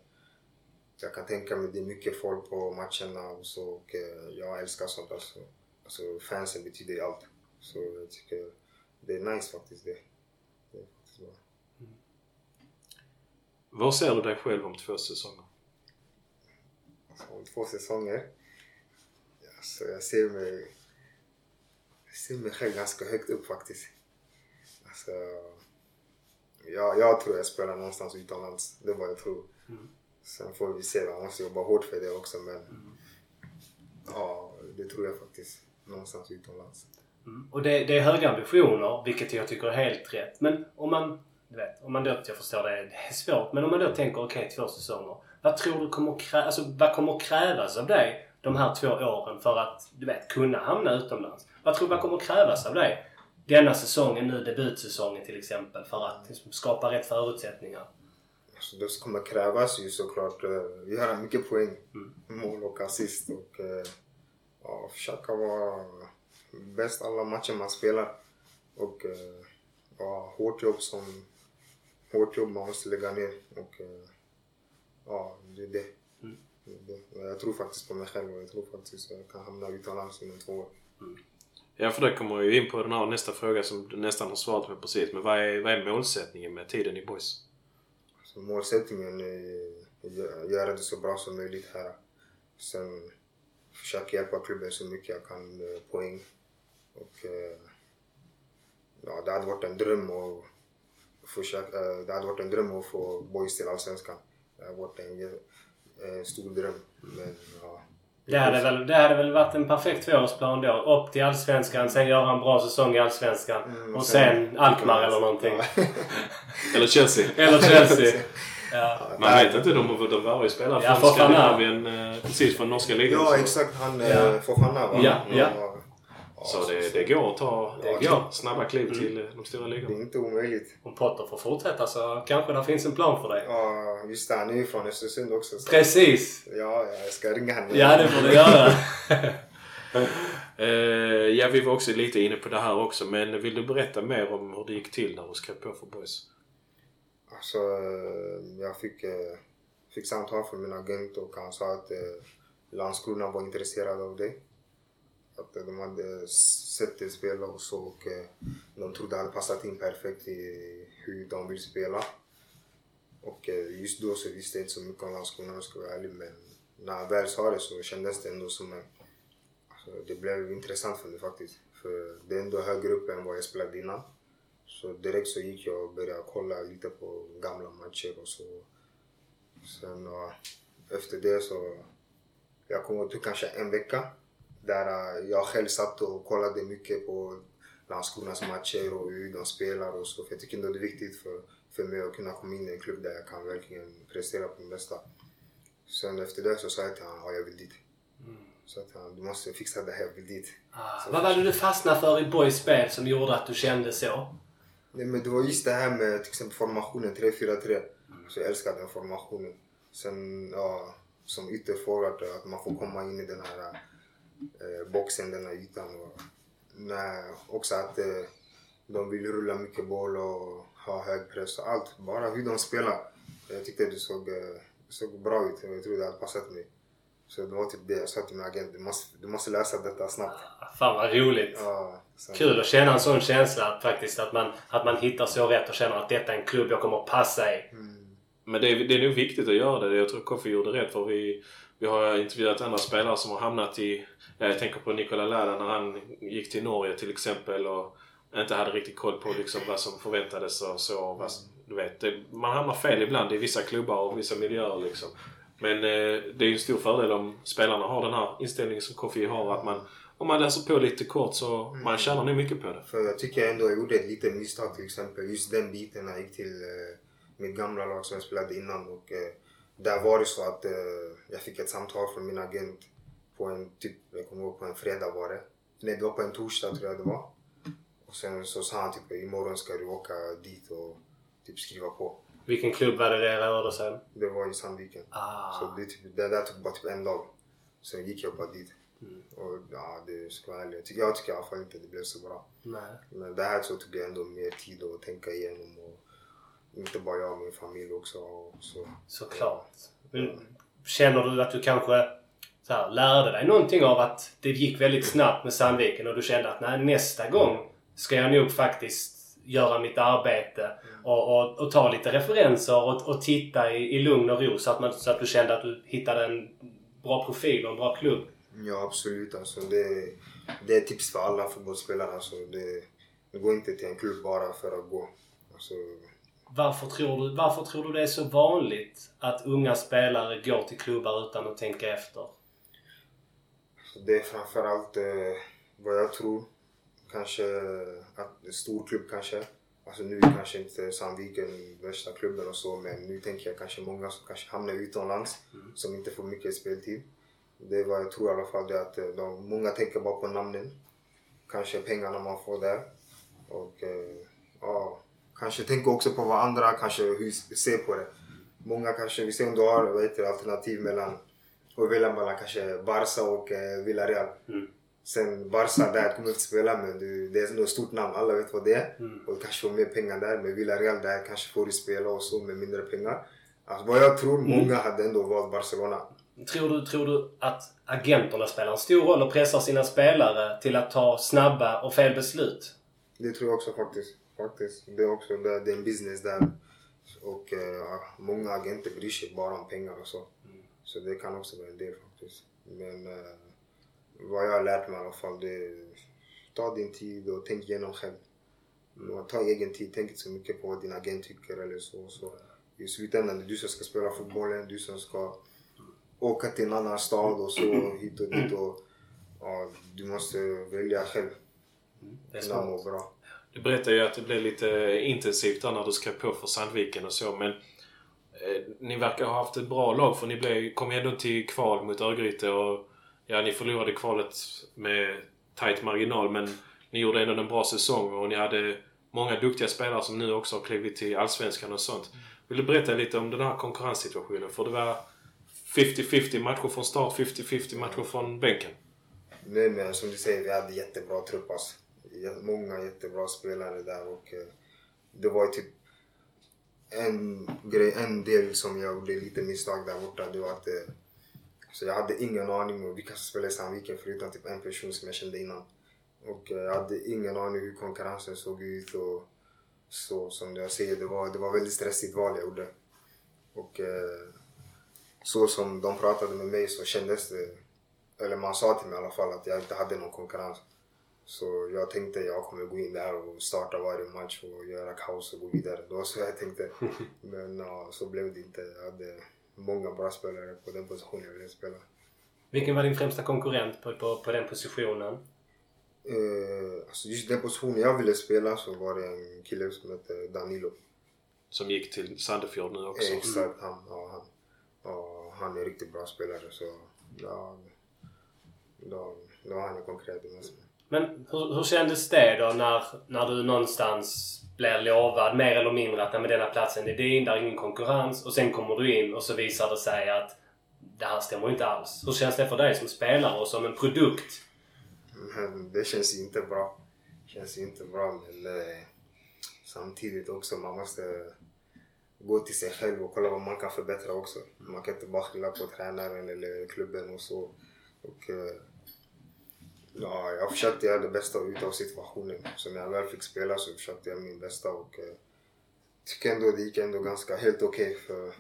jag kan tänka mig det är mycket folk på matcherna och så och eh, jag älskar sånt alltså. Alltså fansen betyder ju allt. Så jag tycker det är nice faktiskt det. det är faktiskt bra. Var ser du dig själv om två säsonger? Om två säsonger. Alltså, jag ser mig... Jag ser mig själv ganska högt upp faktiskt. Alltså, ja, jag tror jag spelar någonstans utomlands. Det är vad jag tror. Sen får vi se. Jag måste jobba hårt för det också men ja, det tror jag faktiskt. Någonstans utomlands. Mm. Och det, det är höga ambitioner, vilket jag tycker är helt rätt. Men om man, du vet, om man då, jag förstår det, det är svårt, men om man då tänker okej, okay, två säsonger. Vad tror du kommer, krä, alltså, vad kommer krävas av dig de här två åren för att, du vet, kunna hamna utomlands? Vad tror du vad kommer krävas av dig denna säsongen, nu debutsäsongen till exempel, för att liksom, skapa rätt förutsättningar? Alltså, det kommer krävas ju såklart uh, göra mycket poäng. Mm. Mål och assist och uh, ja, försöka vara bäst alla matcher man spelar. Och uh, ja, hårt jobb som hårt jobb man måste lägga ner. Och uh, ja, det är det. Mm. det, är det. Jag tror faktiskt på mig själv och jag tror faktiskt att jag kan hamna utomlands inom två år. Mm. Ja, för det kommer ju in på den här nästa fråga som du nästan har svarat på precis. Men vad är, vad är målsättningen med tiden i Boys? Så målsättningen är att göra det så bra som möjligt här. Sen försöka hjälpa klubben så mycket jag kan med poäng. Och, eh, ja, det hade varit en dröm att försöka, eh, det hade varit en dröm att få boys till Allsvenskan. Det hade varit en, en stor dröm. Men, ja, det hade, väl, det hade väl varit en perfekt tvåårsplan då. Upp till Allsvenskan, sen göra en bra säsong i Allsvenskan. Mm, och sen, sen Alkmaar eller någonting. eller Chelsea. eller Chelsea. Ja. Man vet inte. De, de var ju spelare ja, från Skandinavien eh, precis från norska ligan. Ja, exakt. Han ja. Eh, Fofana va? Ja, ja. Så det, det går att ta det går. snabba kliv mm. till de stora ligorna. Det är inte omöjligt. Om Potter får fortsätta så kanske det finns en plan för dig. Ja, just det. Han är ju från Östersund också. Så. Precis! Ja, jag ska ringa honom. Ja, det får du göra. uh, ja, vi var också lite inne på det här också. Men vill du berätta mer om hur det gick till när du skrev på för Boys? Alltså, jag fick, eh, fick samtal från min agent och han sa att eh, Landskrona var intresserade av dig. Att de hade sett dig spela och så och eh, de trodde det hade passat in perfekt i hur de vill spela. Och eh, just då så visste jag inte så mycket om Landskrona om jag ska vara ärlig men när jag väl sa det så kändes det ändå som en... Alltså, det blev intressant för mig faktiskt. För det är ändå högre upp än vad jag spelade innan. Så direkt så gick jag och började kolla lite på gamla matcher och så. Sen och efter det så, jag kommer ihåg kanske en vecka där uh, jag själv satt och kollade mycket på Landskronas matcher och hur de spelar och så. För jag tycker ändå det är viktigt för, för mig att kunna komma in i en klubb där jag kan verkligen prestera på det bästa. Sen efter det så sa jag till honom, ja jag vill dit. Mm. Så att han, du måste fixa det här, jag vill dit. Ah, vad var det du fastnade för i Boys spel som gjorde att du kände så? Nej men det var just det här med till exempel formationen 3-4-3. Mm. Så jag älskar den formationen. Sen ja, som ytterforward att man får komma in i den här eh, boxen, den här ytan. Och, nej, också att eh, de vill rulla mycket boll och ha hög press och allt. Bara hur de spelar. Jag tyckte det såg, eh, såg bra ut och jag tror det hade passat mig. Så det var typ det jag sa till min agent. Du måste, du måste läsa detta snabbt. Fan vad roligt! Ja, Kul att känna en sån känsla att faktiskt att man, att man hittar så rätt och känner att detta är en klubb jag kommer att passa i. Mm. Men det är, det är nog viktigt att göra det. Jag tror Koffe gjorde rätt för vi, vi har intervjuat andra spelare som har hamnat i... Jag tänker på Nikola Lärda när han gick till Norge till exempel och inte hade riktigt koll på liksom vad som förväntades och så. Vad, du vet, det, man hamnar fel ibland i vissa klubbar och vissa miljöer liksom. Men eh, det är ju en stor fördel om spelarna har den här inställningen som Kofi har. Att man, om man läser på lite kort så mm. man tjänar nog mycket på det. För jag tycker ändå jag gjorde ett litet misstag till exempel. Just den biten när jag gick till eh, mitt gamla lag som jag spelade innan. Och, eh, där var det så att eh, jag fick ett samtal från min agent på en, typ, jag kommer ihåg på en fredag var det. Nej, det var på en torsdag tror jag det var. Och sen så sa han typ imorgon ska du åka dit och typ skriva på. Vilken klubb var det det rörde sig? Det var i Sandviken. Ah. Så det, typ, det där tog bara typ en dag. Sen gick jag bara dit. Mm. Och ja, det ska vara ärligt. Jag tycker, jag tycker i alla fall inte det blev så bra. Nej. Men det här så tog det ändå mer tid att tänka igenom. Och inte bara jag, min familj också. Och så. Såklart. Men känner du att du kanske så här, lärde dig någonting av att det gick väldigt snabbt med Sandviken och du kände att nej, nästa gång ska jag nog faktiskt göra mitt arbete och, och, och ta lite referenser och, och titta i, i lugn och ro så att, man, så att du kände att du hittade en bra profil och en bra klubb? Ja absolut. Alltså det, det är tips för alla fotbollsspelare. Alltså, det, det går inte till en klubb bara för att gå. Alltså, Varför tror, du, varför tror du det är så vanligt att unga spelare går till klubbar utan att tänka efter? Det är framförallt eh, vad jag tror. Kanske att en stor klubb kanske. Alltså nu är kanske inte Sandviken värsta klubben och så men nu tänker jag kanske många som kanske hamnar utomlands som inte får mycket speltid. Det är vad jag tror i alla fall. Det att eh, de, många tänker bara på namnen. Kanske pengarna man får där. Och eh, ja, kanske tänker också på vad andra kanske hur ser på det. Många kanske, vi ser om du har vad heter, alternativ mellan och välja mellan kanske Barca och eh, Villarreal. Mm. Sen Barca där kommer inte spela men du, det är ett stort namn, alla vet vad det är. Mm. Och kanske får mer pengar där. Men Villarreal där kanske får du spela och så med mindre pengar. Alltså vad jag tror, många hade ändå valt Barcelona. Tror du, tror du att agenterna spelar en stor roll och pressar sina spelare till att ta snabba och fel beslut? Det tror jag också faktiskt. Faktiskt. Det är också det, det är en business där. Och eh, många agenter bryr sig bara om pengar och så. Så det kan också vara en del faktiskt. Men eh, vad jag har lärt mig i alla fall det är ta din tid och tänk igenom själv. Mm. Ta egen tid, tänk inte så mycket på vad din agent tycker eller så. så. I slutändan det är du som ska spela fotbollen, du som ska åka till en annan stad och så hit och dit. Och, ja, du måste välja själv. Det är smart. bra. Du berättade ju att det blev lite intensivt där när du skrev på för Sandviken och så men eh, ni verkar ha haft ett bra lag för ni blev, kom ju ändå till kval mot Örgryte och ja, ni förlorade kvalet med tight marginal men ni gjorde ändå en bra säsong och ni hade många duktiga spelare som nu också har klivit till Allsvenskan och sånt. Vill du berätta lite om den här konkurrenssituationen? För det var 50-50 matcher från start, 50-50 matcher från bänken. Nej men som du säger, vi hade jättebra trupp alltså. Många jättebra spelare där och eh, det var ju typ en grej, en del som jag gjorde lite misstag där borta. Det var att eh, så jag hade ingen aning om vilka som spelade i Sandviken förutom typ en person som jag kände innan. Och eh, jag hade ingen aning hur konkurrensen såg ut och så som jag säger, det var, det var väldigt stressigt val jag gjorde. Och så som de pratade med mig så kändes det eller man sa till mig i alla fall att jag inte hade någon konkurrens. Så jag tänkte jag kommer gå in där och starta varje match och göra kaos och gå vidare. Det var så jag tänkte. Men ja, så blev det inte. Jag hade många bra spelare på den positionen jag ville spela. Vilken var din främsta konkurrent på, på, på den positionen? Eh, alltså just den positionen jag ville spela så var det en kille som hette Danilo. Som gick till Sandefjord nu också. Exakt, han, ja, han, ja, han är en riktigt bra spelare så ja, då, då var han ju konkret mest. Men hur, hur kändes det då när, när du någonstans blir lovad mer eller mindre att "Nej, men denna platsen är din, där är ingen konkurrens och sen kommer du in och så visar det sig att det här stämmer inte alls. Hur känns det för dig som spelare och som en produkt? Mm, det känns ju inte bra. Det känns ju inte bra men eh, samtidigt också man måste gå till sig själv och kolla vad man kan förbättra också. Man kan inte bara skylla på tränaren eller klubben och så. Och, eh, ja, jag försökte göra det bästa utav situationen. Så när jag väl fick spela så försökte jag min bästa och eh, tycker ändå det gick ändå ganska helt okej för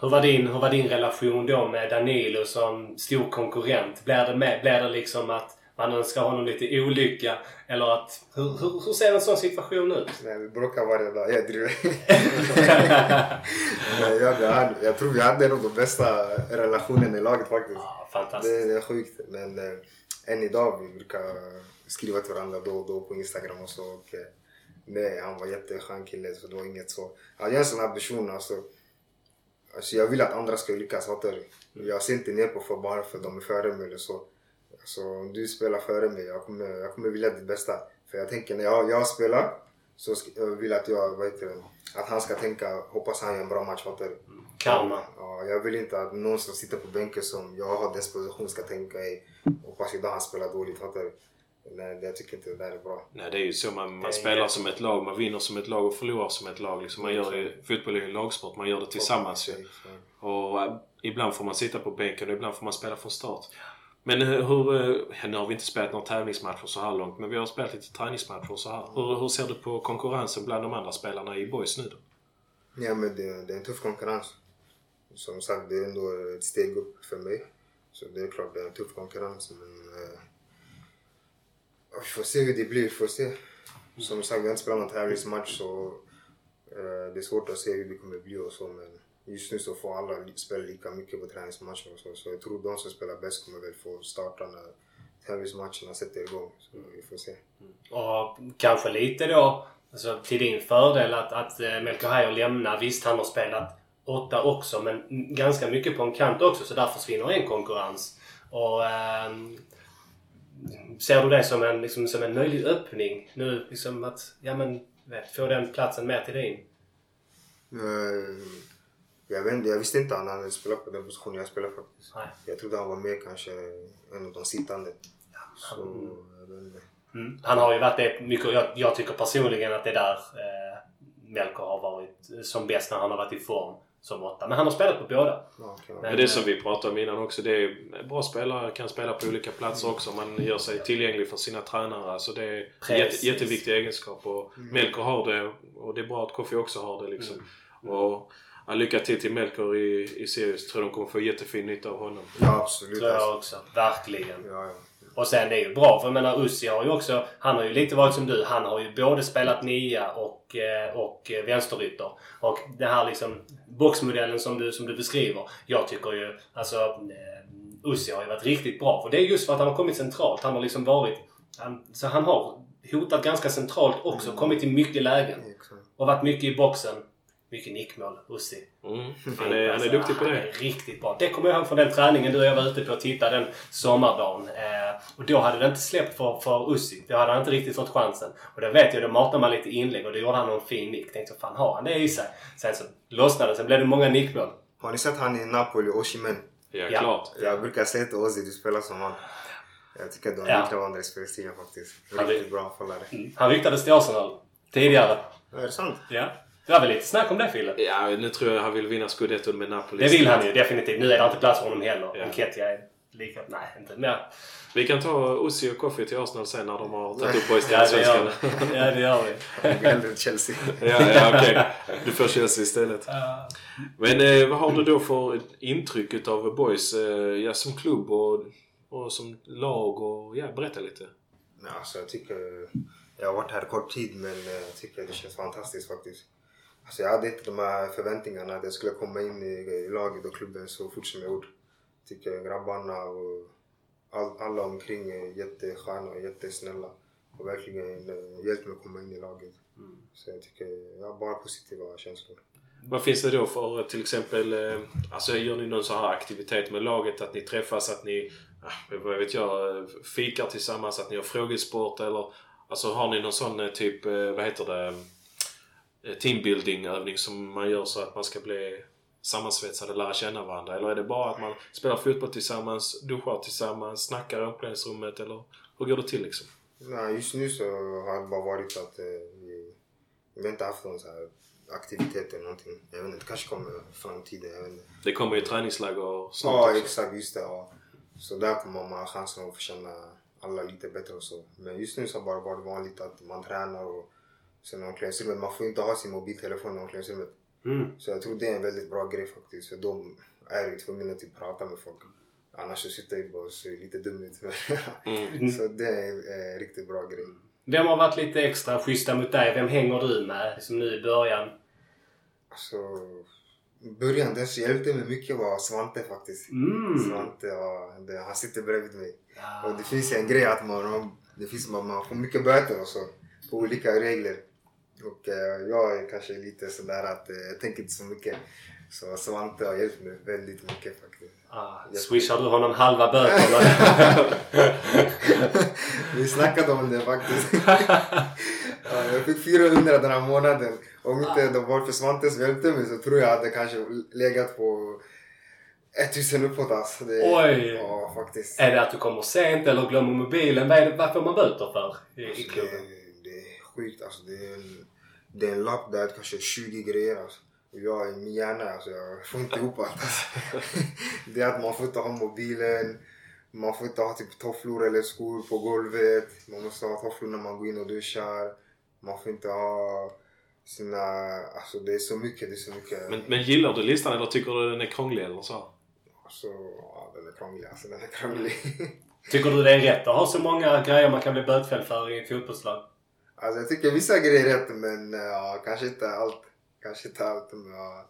Hur var, din, hur var din relation då med Danilo som stor konkurrent? Blir det, med, blir det liksom att man önskar honom lite olycka? Eller att... Hur, hur, hur ser en sån situation ut? Nej, vi bråkar varje dag. Jag driver. Men jag, jag, jag tror vi hade nog den bästa relationen i laget faktiskt. Ja, fantastiskt. Det, det är sjukt. Men eh, än idag vi brukar skriva till varandra då och då på Instagram och så. Och, eh, nej, han var jätteskön kille så det var inget så. Han är en sån här person alltså. alltså jag vill att andra ska lyckas, fattar du? Jag ser inte ner på folk bara för att de är före mig eller så. Alltså om du spelar före mig, jag kommer, jag kommer vilja ditt bästa. För jag tänker när jag, jag spelar så ska, jag vill att jag, vad heter det, att han ska tänka, hoppas han gör en bra match, fattar du? Karma. Ja, jag vill inte att någon som sitter på bänken som jag har dess position ska tänka ej, hoppas idag han spelar dåligt, fattar du? Nej, det- jag tycker inte det där är bra. Nej, det är ju så. Man, man spelar som ett lag. Man vinner som ett lag och förlorar som ett lag. Liksom man gör det, fotboll är ju en lagsport. Man gör det tillsammans ju. Och äh, ibland får man sitta på bänken och ibland får man spela från start. Men hur... Eh, nu har vi inte spelat några tävlingsmatcher så här långt, men vi har spelat lite träningsmatcher så här. Hur, hur ser du på konkurrensen bland de andra spelarna i boys nu då? Ja, men det, det är en tuff konkurrens. Som sagt, det är ändå ett steg upp för mig. Så det är klart, det är en tuff konkurrens. Men eh, Vi får se hur det blir, vi får se. Som sagt, vi har inte spelat någon tävlingsmatch så eh, det är svårt att se hur det kommer bli och så men just nu så får alla spela lika mycket på träningsmatcher och så. Så jag tror de som spelar bäst kommer väl få starta när tävlingsmatcherna sätter igång. Så vi får se. Och kanske lite då alltså, till din fördel att, att eh, Melker Heier lämnar. Visst, han har spelat åtta också men ganska mycket på en kant också så där försvinner en konkurrens. Och ehm, Ser du det som en, liksom, som en möjlig öppning nu? Liksom att, ja men, vet, få den platsen mer till din? Eh, Jag, vet, jag visste inte att han hade spelat på den positionen jag spelar faktiskt. Nej. Jag trodde han var mer kanske en av de sittande. Så, jag vet inte. Mm. Han har ju varit det mycket. Jag, jag tycker personligen att det är där eh, Melker har varit som bäst när han har varit i form som åtta. Men han har spelat på båda. Ja, okej. Men- Men det är som vi pratade om innan också. Det är bra spelare kan spela på olika platser också. Man gör sig tillgänglig för sina tränare. Alltså det är jätte, jätteviktig egenskap. Och Melker har det och det är bra att Kofi också har det liksom. Och ja, lycka till till Melker i, i Sirius. Tror de kommer få jättefin nytta av honom. Ja, absolut. tror jag också. Verkligen. Ja, ja. Och sen det är ju bra för jag menar Ussi har ju också, han har ju lite varit som du. Han har ju både spelat nia och, eh, och eh, vänsterytter. Och den här liksom boxmodellen som du, som du beskriver. Jag tycker ju alltså eh, Ussi har ju varit riktigt bra. För det är just för att han har kommit centralt. Han har liksom varit, han, så han har hotat ganska centralt också. Kommit till mycket lägen. Exakt. Och varit mycket i boxen. Mycket nickmål, Ussi. Mm. Han, är, han är duktig på Han det. är riktigt bra. Det kommer jag ihåg från den träningen du och jag var ute på och tittade den sommardagen. Eh, och då hade det inte släppt för, för Ussi. Då hade han inte riktigt fått chansen. Och då vet jag, då matade man lite inlägg och då gjorde han någon fin nick. Tänkte fan har han det i sig? Sen så lossnade det. Sen blev det många nickmål. Har ni sett han i Napoli, Oshimen? Ja, Ja. klart. Jag brukar säga till Ozzy, du spelar som han. Jag tycker att de Ja. liknar varandra i spelstilen faktiskt. Han Riktigt bra anfallare. Han ryktades till Arsenal tidigare. Är det sant? Ja. Det var väl lite snack om det Fille? Ja, nu tror jag han vill vinna scudetton med Napoli. Det vill han ju definitivt. Nu är det inte plats för honom heller. Ja. Enketia är lika... Nej, inte mer. Vi kan ta Ossi och Kofi till Arsenal sen när de har tagit upp boys till Ja, det gör Allsvenskan. vi. Ja, det gör vi. Hellre Chelsea. ja, ja okej. Du får Chelsea istället. Men eh, vad har du då för intryck utav boys eh, ja, som klubb och, och som lag? Och, ja, berätta lite. Ja, alltså, jag tycker... Jag har varit här kort tid men eh, jag tycker det känns fantastiskt faktiskt. Alltså, jag hade inte de här förväntningarna att jag skulle komma in i, laget och klubben så fort som jag gjort. Jag tycker grabbarna och all, alla omkring är jättesköna och jättesnälla. Och verkligen hjälpt mig att komma in i laget. Så jag tycker jag har bara positiva känslor. Vad finns det då för till exempel, eh, alltså gör ni någon sån här aktivitet med laget? Att ni träffas, att ni, ah, vad vet jag, fikar tillsammans, att ni har frågesport eller Alltså har ni någon sån eh, typ, eh, vad heter det, teambuilding-övning som man gör så att man ska bli sammansvetsade lära känna varandra? Eller är det bara att man spelar fotboll tillsammans, duschar tillsammans, snackar i omklädningsrummet eller hur går det till liksom? Nej, just nu så har det bara varit att eh, vi, vi har inte haft någon så här aktivitet eller någonting. Jag vet inte, det kanske kommer i framtiden. Jag vet inte. Det kommer ju träningsläger snart Ja, också. exakt. Just det. Ja. Så där kommer man ha chansen att få känna alla lite bättre och så. Men just nu så har det bara varit vanligt att man tränar och sen omklädningsrummet. Man får inte ha sin mobiltelefon i omklädningsrummet. Mm. Så jag tror det är en väldigt bra grej faktiskt. För då är du tvungen att typ prata med folk. Annars så sitter jag bara och ser lite dum ut. Mm. så det är en riktigt bra grej. Vem har varit lite extra schyssta mot dig? Vem hänger du med? Liksom nu i början. Alltså, början den som hjälpte mig mycket var Svante faktiskt. Mm. Svante, ja, det, han sitter bredvid mig. Ja. Och det finns en grej att man, det finns, man, man får mycket böter och så. På olika regler. Och eh, jag är kanske lite sådär att eh, jag tänker inte så mycket. Så Svante har hjälpt mig väldigt mycket faktiskt. Ah, swishar du honom halva böterna? Vi snackade om det faktiskt. ja, jag fick 400 den här månaden. Om inte det var för Svante som hjälpte mig så tror jag att det kanske legat på 1000 uppåt alltså. Det, Oj. Ja, faktiskt. är det att du kommer sent eller glömmer mobilen? Vad, är det, vad får man böter för i, i Alltså, klubben? det, det är sjukt alltså. Det är det är en lapp där det kanske är 20 grejer alltså. Och jag i min hjärna alltså, jag får inte ihop allt alltså. Det är att man får inte ha mobilen. Man får inte ha typ tofflor eller skor på golvet. Man måste ha tofflor när man går in och duschar. Man får inte ha sina... Alltså det är så mycket, det är så mycket. Men, men gillar du listan eller tycker du den är krånglig eller så? Alltså, ja, den är krånglig alltså. Den är krånglig. Tycker du det är rätt att ha så många grejer man kan bli bötfälld för i ett fotbollslag? Alltså jag tycker vissa grejer är rätt men ja, kanske inte allt. Kanske inte allt men ja.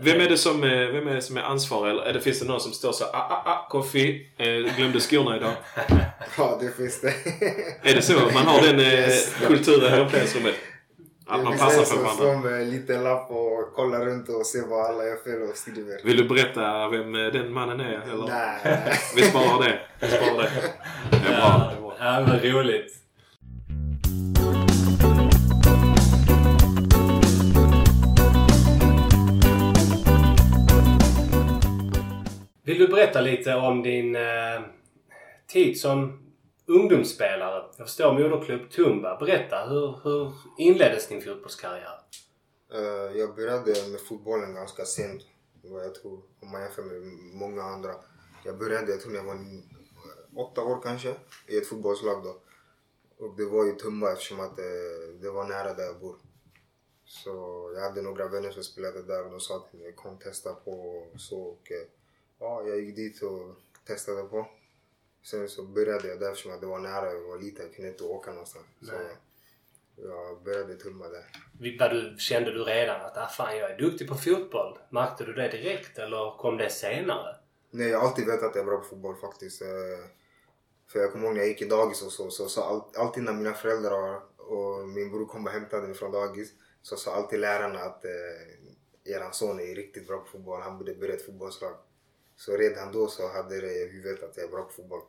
Vem är det som är, vem är, det som är ansvarig? Eller är det, finns det någon som står så ah, ah, ah, Koffi, eh, glömde skorna idag. Ja, det finns det. Är det så? Man har den eh, Yes. kulturen i omklädningsrummet? Att det man finns passar för som varandra? står med en liten lapp och kollar runt och ser vad alla gör fel och skriver. Vill du berätta vem eh, den mannen är? Eller? Nej. Vi sparar det. Vi sparar det. Det är bra. Det. Ja, men roligt. Vill du berätta lite om din eh, tid som ungdomsspelare? Jag förstår moderklubb Tumba. Berätta, hur, hur inleddes din fotbollskarriär? Uh, jag började med fotbollen ganska sent. Vad jag tror, om man jämför med många andra. Jag började, jag tror när jag var åtta år kanske, i ett fotbollslag då. Och det var i Tumba eftersom att det, det var nära där jag bor. Så jag hade några vänner som spelade där och de sa till mig kom testa på och så. Och, eh, ja, jag gick dit och testade på. Sen så började jag där eftersom att det var nära, jag var liten, jag kunde inte åka någonstans. Så Nej. jag började i Tumba där. Du, kände du redan att ah, fan, jag är duktig på fotboll? Märkte du det direkt eller kom det senare? Nej, jag har alltid vetat att jag är bra på fotboll faktiskt. Eh, För jag kommer ihåg när jag gick i dagis och så, så sa all, alltid när mina föräldrar och min bror kom och hämtade mig från dagis så sa alltid lärarna att eh, eran son är riktigt bra på fotboll, han borde börja ett fotbollslag. Så redan då så hade det i huvudet att jag är bra på fotboll.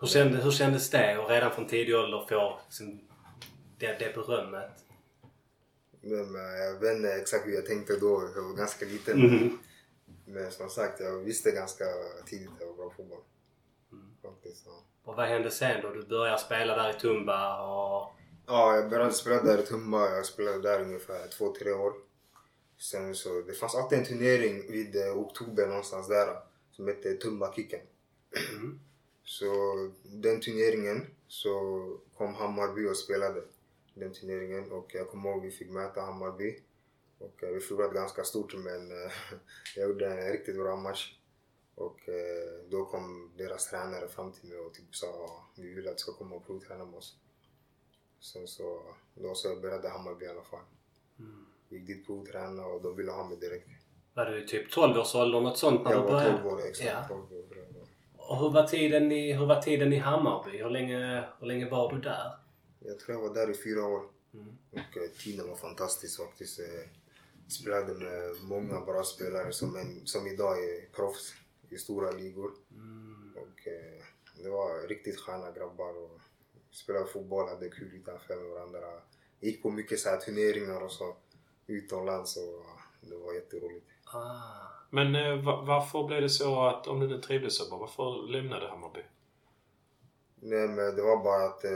Hur, kände, hur kändes det att redan från tidig ålder få liksom, det, det berömmet? Men eh, jag vet inte exakt hur jag tänkte då, jag var ganska liten. Mhm. Men som sagt, jag visste ganska tidigt att jag var bra på fotboll. Faktiskt, ja. Och vad hände sen då? Du började spela där i Tumba och... Ja, jag började spela där i Tumba. Jag spelade där ungefär två, tre år. Sen så, det fanns alltid en turnering vid eh, oktober någonstans där som hette Tumba-kicken. Mm. Så den turneringen så kom Hammarby och spelade den turneringen och jag kommer ihåg vi fick möta Hammarby. Och eh, vi förlorade ganska stort men eh, jag gjorde en riktigt bra match. Och eh, då kom deras tränare fram till mig och typ sa vi vill att du ska komma och provträna med oss. Sen så, då så började Hammarby i alla fall. Mm. Gick dit provträna och de ville ha mig direkt. Var du typ 12-årsåldern något sånt när Jag du var började? 12 år, exakt. Ja. 12 år. Och hur var tiden i, hur var tiden i Hammarby? Hur länge, hur länge var du där? Jag tror jag var där i fyra år. Mm. Och eh, tiden var fantastisk faktiskt. Eh, spelade med många bra spelare som, en, som idag är proffs i stora ligor. Mm. Och eh, det var riktigt sköna grabbar och spelade fotboll, hade kul utanför varandra. Gick på mycket så här turneringar och så utomlands och det var jätteroligt. Ah. Men eh, va- varför blev det så att, om du nu trivdes så bra, varför lämnade Hammarby? Nej men det var bara att eh,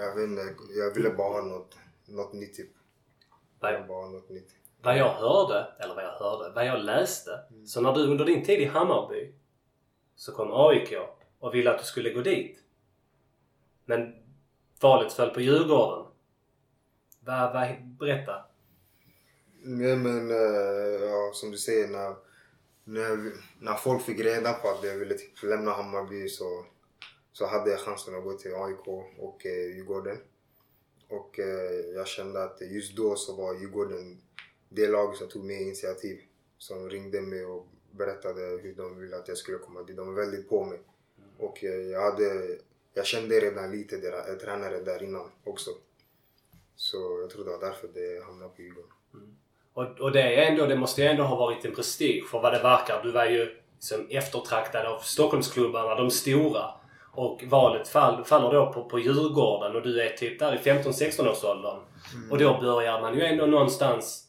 jag vet inte, jag ville bara ha något, något nytt typ. Jag ville bara ha något nytt. Vad jag hörde, eller vad jag hörde, vad jag läste. Så när du under din tid i Hammarby så kom AIK och ville att du skulle gå dit. Men valet föll på Djurgården. Vad, vad, berätta. Nej men eh, ja, som du säger när, när, när folk fick reda på att jag ville typ lämna Hammarby så, så hade jag chansen att gå till AIK och eh, Djurgården. Och eh, jag kände att just då så var Djurgården det lag som tog mer initiativ. Som ringde mig och berättade hur de ville att jag skulle komma dit. De var väldigt på mig. Och eh, jag, hade, jag kände redan lite deras eh, tränare där innan också. Så jag tror det var därför det hamnade på Djurgården. Mm. Och, och det, är ändå, det måste ju ändå ha varit en prestige för vad det verkar. Du var ju liksom eftertraktad av Stockholmsklubbarna, de stora. Och valet fall, faller då på, på Djurgården och du är typ där i 15-16 års åldern. Och då börjar man ju ändå någonstans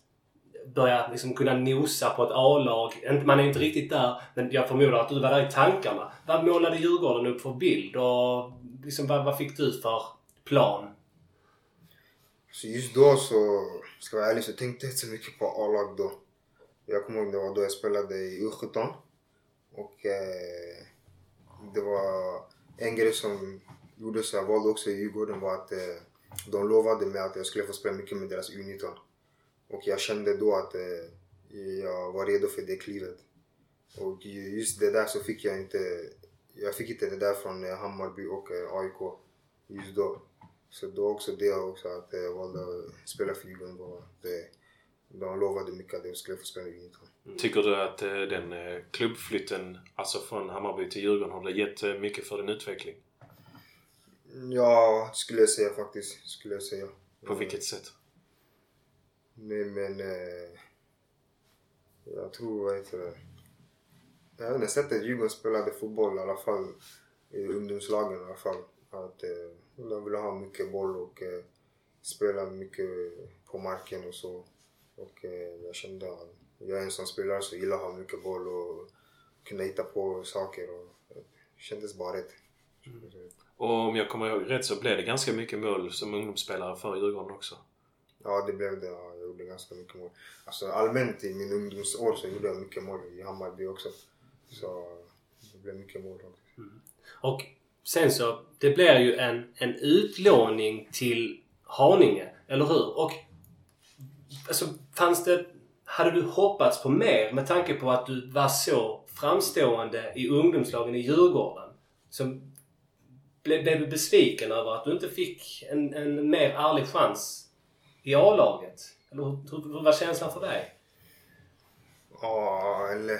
börja liksom kunna nosa på ett A-lag. Man är inte riktigt där, men jag förmodar att du var där i tankarna. Vad målade Djurgården upp för bild och liksom, vad, vad fick du för plan? Så just då så, ska jag vara ärlig, så tänkte jag inte så mycket på A-lag då. Jag kommer ihåg det var då jag spelade i U17. Och eh, det var en grej som gjorde så jag valde också i Djurgården var att eh, de lovade mig att jag skulle få spela mycket med deras U19. Och jag kände då att eh, jag var redo för det klivet. Och just det där så fick jag inte jag fick inte det där från eh, Hammarby och eh, AIK just då. Så då också det också att jag valde att spela för Djurgården var att eh, de lovade mycket att jag skulle få spela i U19. Tycker du att eh, den eh, klubbflytten, alltså från Hammarby till Djurgården, har det gett eh, mycket för din utveckling? Ja, skulle jag säga faktiskt. Skulle jag säga. På vilket sätt? Nej men... Eh, jag tror, vad heter det? Jag har sättet Djurgården spelade fotboll i alla fall. I ungdomslagen i alla fall. Att eh, de ville ha mycket boll och eh, spela mycket på marken och så. Och eh, jag kände att jag är en sån spelare som gillar att ha mycket boll och kunna hitta på saker. Och, eh, det kändes bara rätt. Och om jag kommer ihåg rätt så blev det ganska mycket mål som ungdomsspelare för Djurgården också. Ja, det blev det. Ja, jag gjorde ganska mycket mål. Alltså allmänt i min ungdomsår så gjorde jag mycket mål i Hammarby också. Så det blev mycket mål också. Och sen så, det blir ju en, en utlåning till Haninge, eller hur? Och alltså, fanns det... Hade du hoppats på mer med tanke på att du var så framstående i ungdomslagen i Djurgården? Så blev, blev du besviken över att du inte fick en, en mer ärlig chans i A-laget? Eller hur, hur, hur var känslan för dig? Ja, eller...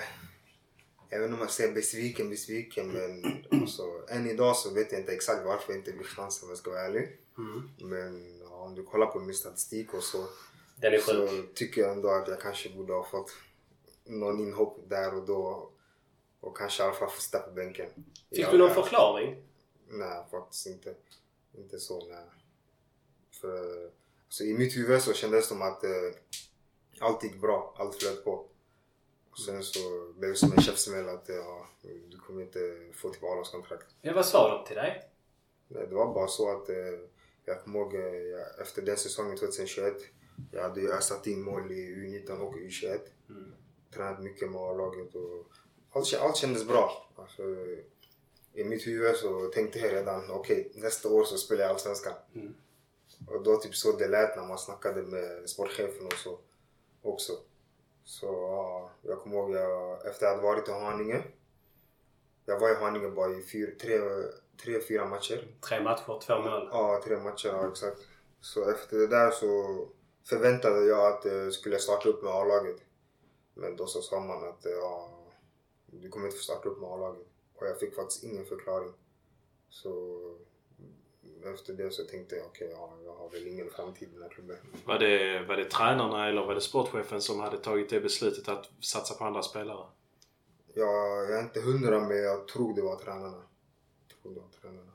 Inte om jag säger besviken, besviken men alltså, än idag så vet jag inte exakt varför jag inte fick chansen om jag ska vara ärlig. Men ja, om du kollar på min statistik och så, Den är så sjuk. tycker jag ändå att jag kanske borde ha fått någon inhopp där och då. Och kanske i alla fall få sitta på bänken. Fick du någon förklaring? Nej, faktiskt inte. Inte så, nej. För alltså, i mitt huvud så kändes det som att eh, allt gick bra. Allt flöt på. Och sen så blev det som en käftsmäll att ja, du kommer inte få till kontrakt. Ja, vad sa de till dig? Nej, det var bara så att eh, jag kommer ihåg eh, efter den säsongen 2021. Jag hade ju satt in mål i U19 och U21. Mm. Tränat mycket med A-laget och allt, allt kändes bra. Alltså, I mitt huvud så tänkte jag redan okej nästa år så spelar jag Allsvenskan. Mm. Och då typ så det lät när man snackade med sportchefen och så också. Så ja, jag kommer ihåg jag, efter att ha varit i Haninge. Jag var i Haninge bara i fyr, tre, tre, fyra matcher. Tre matcher, två mål. Ja, tre matcher, ja, exakt. Så efter det där så förväntade jag att jag skulle starta upp med A-laget. Men då så sa man att ja, du kommer inte få starta upp med A-laget. Och jag fick faktiskt ingen förklaring. Så efter det så tänkte jag okej, ja, jag har väl ingen framtid i den här klubben. Var det, var det tränarna eller var det sportchefen som hade tagit det beslutet att satsa på andra spelare? Jag, jag är inte hundra men jag tror det var tränarna. Jag tror det var tränarna.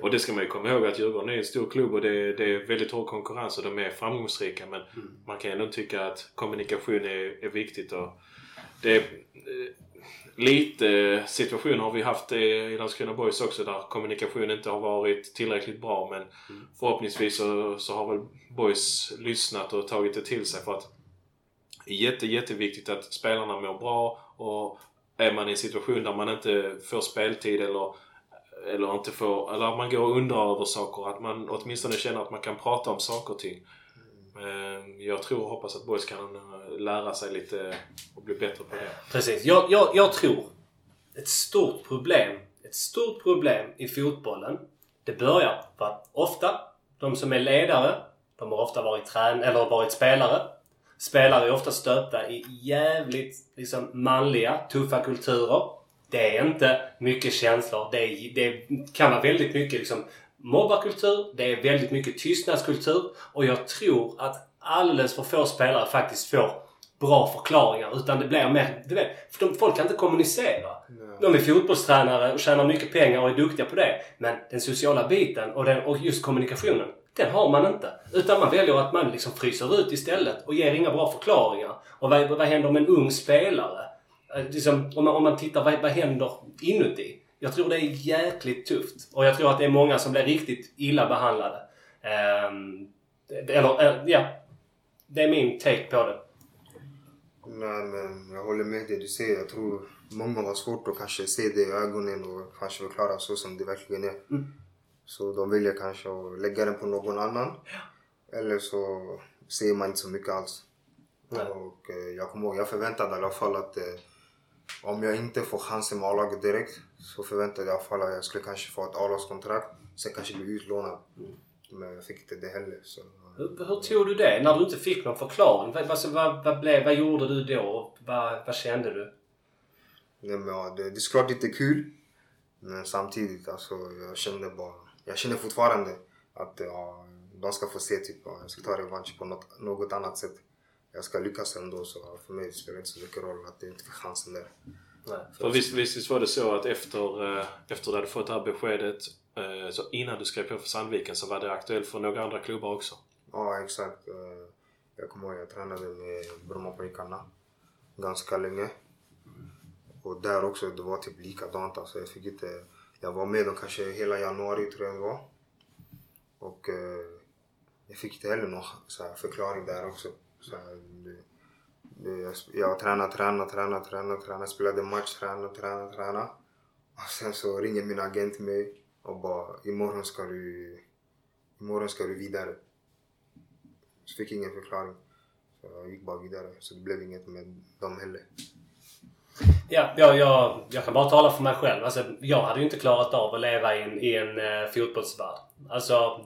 Och det ska man ju komma ihåg att Djurgården är en stor klubb och det, det är väldigt hård konkurrens och de är framgångsrika men man kan ändå tycka att kommunikation är, är viktigt och det är, eh, lite situationer har vi haft i Landskrona Boys också där kommunikation inte har varit tillräckligt bra men förhoppningsvis så, så har väl Boys lyssnat och tagit det till sig för att det är jätte, jätteviktigt att spelarna mår bra och är man i en situation där man inte får speltid eller eller inte får, eller att man går och undrar över saker. Att man åtminstone känner att man kan prata om saker och ting. Ehm, jag tror och hoppas att boys kan eh, lära sig lite och bli bättre på det. Precis. Jag, jag, jag tror ett stort problem, ett stort problem i fotbollen, det börjar för att ofta, de som är ledare, de har ofta varit trän eller varit spelare. Spelare är ofta stöpta i jävligt liksom, manliga, tuffa kulturer. Det är inte mycket känslor. Det, är, det kan vara väldigt mycket liksom, mobbarkultur. Det är väldigt mycket tystnadskultur. Och jag tror att alldeles för få spelare faktiskt får bra förklaringar. Utan det blir mer... Du vet, för de, folk kan inte kommunicera. De är fotbollstränare och tjänar mycket pengar och är duktiga på det. Men den sociala biten och, den, och just kommunikationen, den har man inte. Utan man väljer att man liksom fryser ut istället och ger inga bra förklaringar. Och vad, vad händer med en ung spelare? Eh, Liksom, om, man, om man tittar, vad, vad händer inuti? Jag tror det är jäkligt tufft. Och jag tror att det är många som blir riktigt illa behandlade. Ehm, eller, eh, ja. Det är min take på det. Nej men jag håller med det du säger. Jag tror många har svårt att kanske se det i ögonen och kanske förklara så som det verkligen är. Så de väljer kanske att lägga den på någon annan. Eller så ser man inte så mycket alls. Nej. Och eh, jag kommer ihåg, jag förväntade i alla fall att eh, om jag inte får chansen med A-laget direkt så förväntade jag fall att jag skulle kanske få ett A-lagskontrakt. Sen kanske bli utlånad. Men jag fick inte det heller. Så, Hur, hur tog du det? När du inte fick någon förklaring? Vad, alltså, vad, vad, blev, vad gjorde du då? Vad, vad kände du? nej, men, ja, det, det är såklart lite kul. Men samtidigt, alltså, jag kände bara... Jag känner fortfarande att ja, de ska få se typ, ja, jag ska ta revansch på något, något annat sätt. Jag ska lyckas ändå så för mig spelar det inte så mycket roll att jag inte fick chansen där. Nej. För visst, visst, var det så att efter, eh, efter du hade fått det här beskedet, eh, så innan du skrev på för Sandviken så var det aktuellt för några andra klubbar också? Ja, exakt. Eh, Jag kommer ihåg jag tränade med Brommapojkarna ganska länge. Och där också, det var typ likadant. Alltså jag fick inte... Jag var med dem kanske hela januari tror jag det var. Och eh, jag fick inte heller någon så här, förklaring där också. Så här, jag, jag tränade, tränade, tränade, tränade, tränade, spelade match, tränade, tränade, tränade. Och sen så ringer min agent mig och bara imorgon ska du, imorgon ska du vidare. Så fick ingen förklaring. Så jag gick bara vidare. Så det blev inget med dem heller. Ja, jag, jag, jag kan bara tala för mig själv. Alltså, jag hade ju inte klarat av att leva i en, i en uh, fotbollsvärld. Alltså,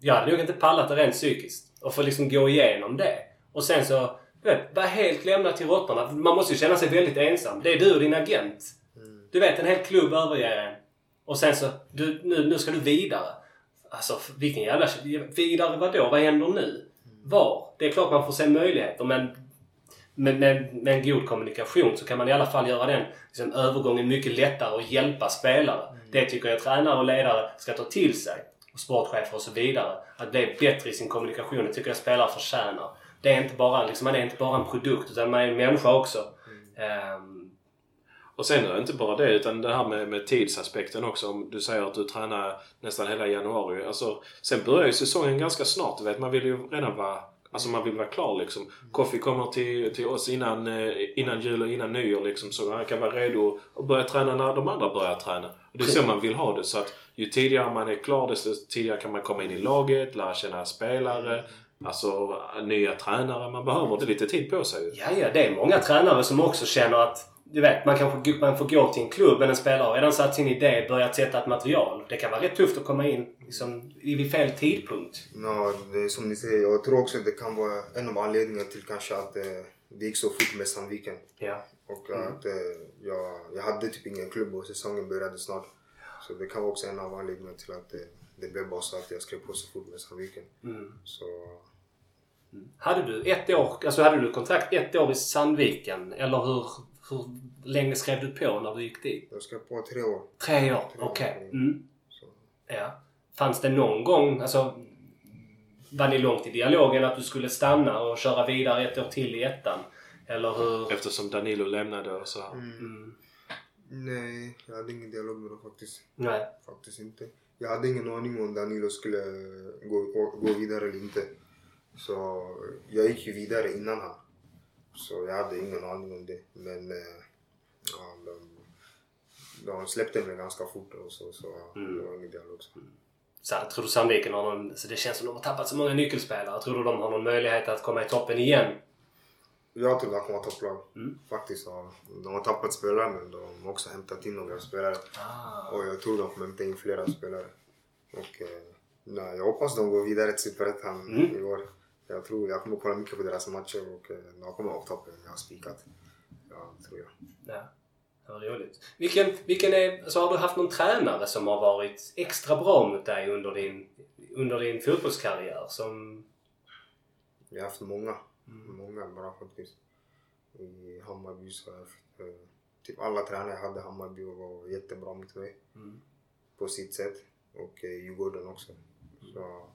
jag hade nog inte pallat det rent psykiskt. Och få liksom gå igenom det. Och sen så, vet, vara helt lämnad till råttorna. Man måste ju känna sig väldigt ensam. Det är du och din agent. Du vet, en hel klubb överger en. Och sen så, du, nu, nu ska du vidare. Alltså, vilken jävla... Vidare vadå? Vad händer nu? Var? Det är klart man får se möjligheter, men med, med, med en god kommunikation så kan man i alla fall göra den liksom, övergången mycket lättare och hjälpa spelare. Det tycker jag tränare och ledare ska ta till sig. Och sportchefer och så vidare. Att bli bättre i sin kommunikation. Det tycker jag spelare förtjänar. Det är inte bara, liksom, man är inte bara en produkt utan man är en människa också. Ehm, Och sen är det inte bara det utan det här med, med tidsaspekten också. Om du säger att du tränar nästan hela januari. Alltså, sen börjar ju säsongen ganska snart. Du vet, man vill ju redan vara Alltså man vill vara klar liksom. Koffi kommer till, till oss innan, eh, innan jul och innan nyår liksom. Så han kan vara redo att börja träna när de andra börjar träna. Och det är så man vill ha det. Så att ju tidigare man är klar desto tidigare kan man komma in i laget, lära känna spelare. Alltså nya tränare. Man behöver lite tid på sig. Ja, ja, det är många tränare som också känner att du vet, man kanske man får gå till en klubb men en spelare har redan satt sin idé, börjat sätta ett material. Det kan vara rätt tufft att komma in liksom, vid fel tidpunkt. Ja, det är som ni säger. Jag tror också att det kan vara en av anledningarna till kanske att eh, det gick så fort med Sandviken. Ja. Och att eh, jag, jag hade typ ingen klubb och säsongen började snart. Så det kan vara också en av anledningarna till att eh, det blev bara så att jag skrev på så fort med Sandviken. Mm. Så Hade du ett år, alltså hade du kontrakt ett år i Sandviken? Eller hur, hur länge skrev du på när du gick dit? jag skrev på tre år. Tre år? Okej. Mm. Så. Ja. Fanns det någon gång, alltså var ni långt i dialogen att du skulle stanna och köra vidare ett år till i ettan? Eller hur? Eftersom Danilo lämnade och så. här. Mm. Nej, jag hade ingen dialog med dem faktiskt. Nej. Faktiskt inte. Jag hade ingen aning om Danilo skulle gå, gå vidare eller inte. Så jag gick ju vidare innan han. Så jag hade ingen aning om det. Men eh, ja, de, de släppte mig ganska fort och så, så Mm. det var ingen dialog. Så. Så tror du Sandviken har någon, så det känns som de har tappat så många nyckelspelare. Tror du de har någon möjlighet att komma i toppen igen? Jag tror de kommer vara topplag. Mm. Faktiskt. De har tappat spelare men de har också hämtat in några spelare. Ah. Och jag tror de kommer hämta in flera spelare. Och eh, nej, jag hoppas de går vidare till Superettan Mm. i år. Jag tror jag kommer kolla mycket på deras matcher och eh, de kommer vara toppen. Jag har spikat. Ja, tror jag. Ja, vad roligt. Vilken, vilken är, alltså har du haft någon tränare som har varit extra bra mot dig under din, under din fotbollskarriär? Som... Jag har haft många. Mm. Många bra faktiskt. I Hammarby så jag eh, typ alla tränare jag hade Hammarby var jättebra mot mig. Mm. På sitt sätt. Och eh, Djurgården också. Så,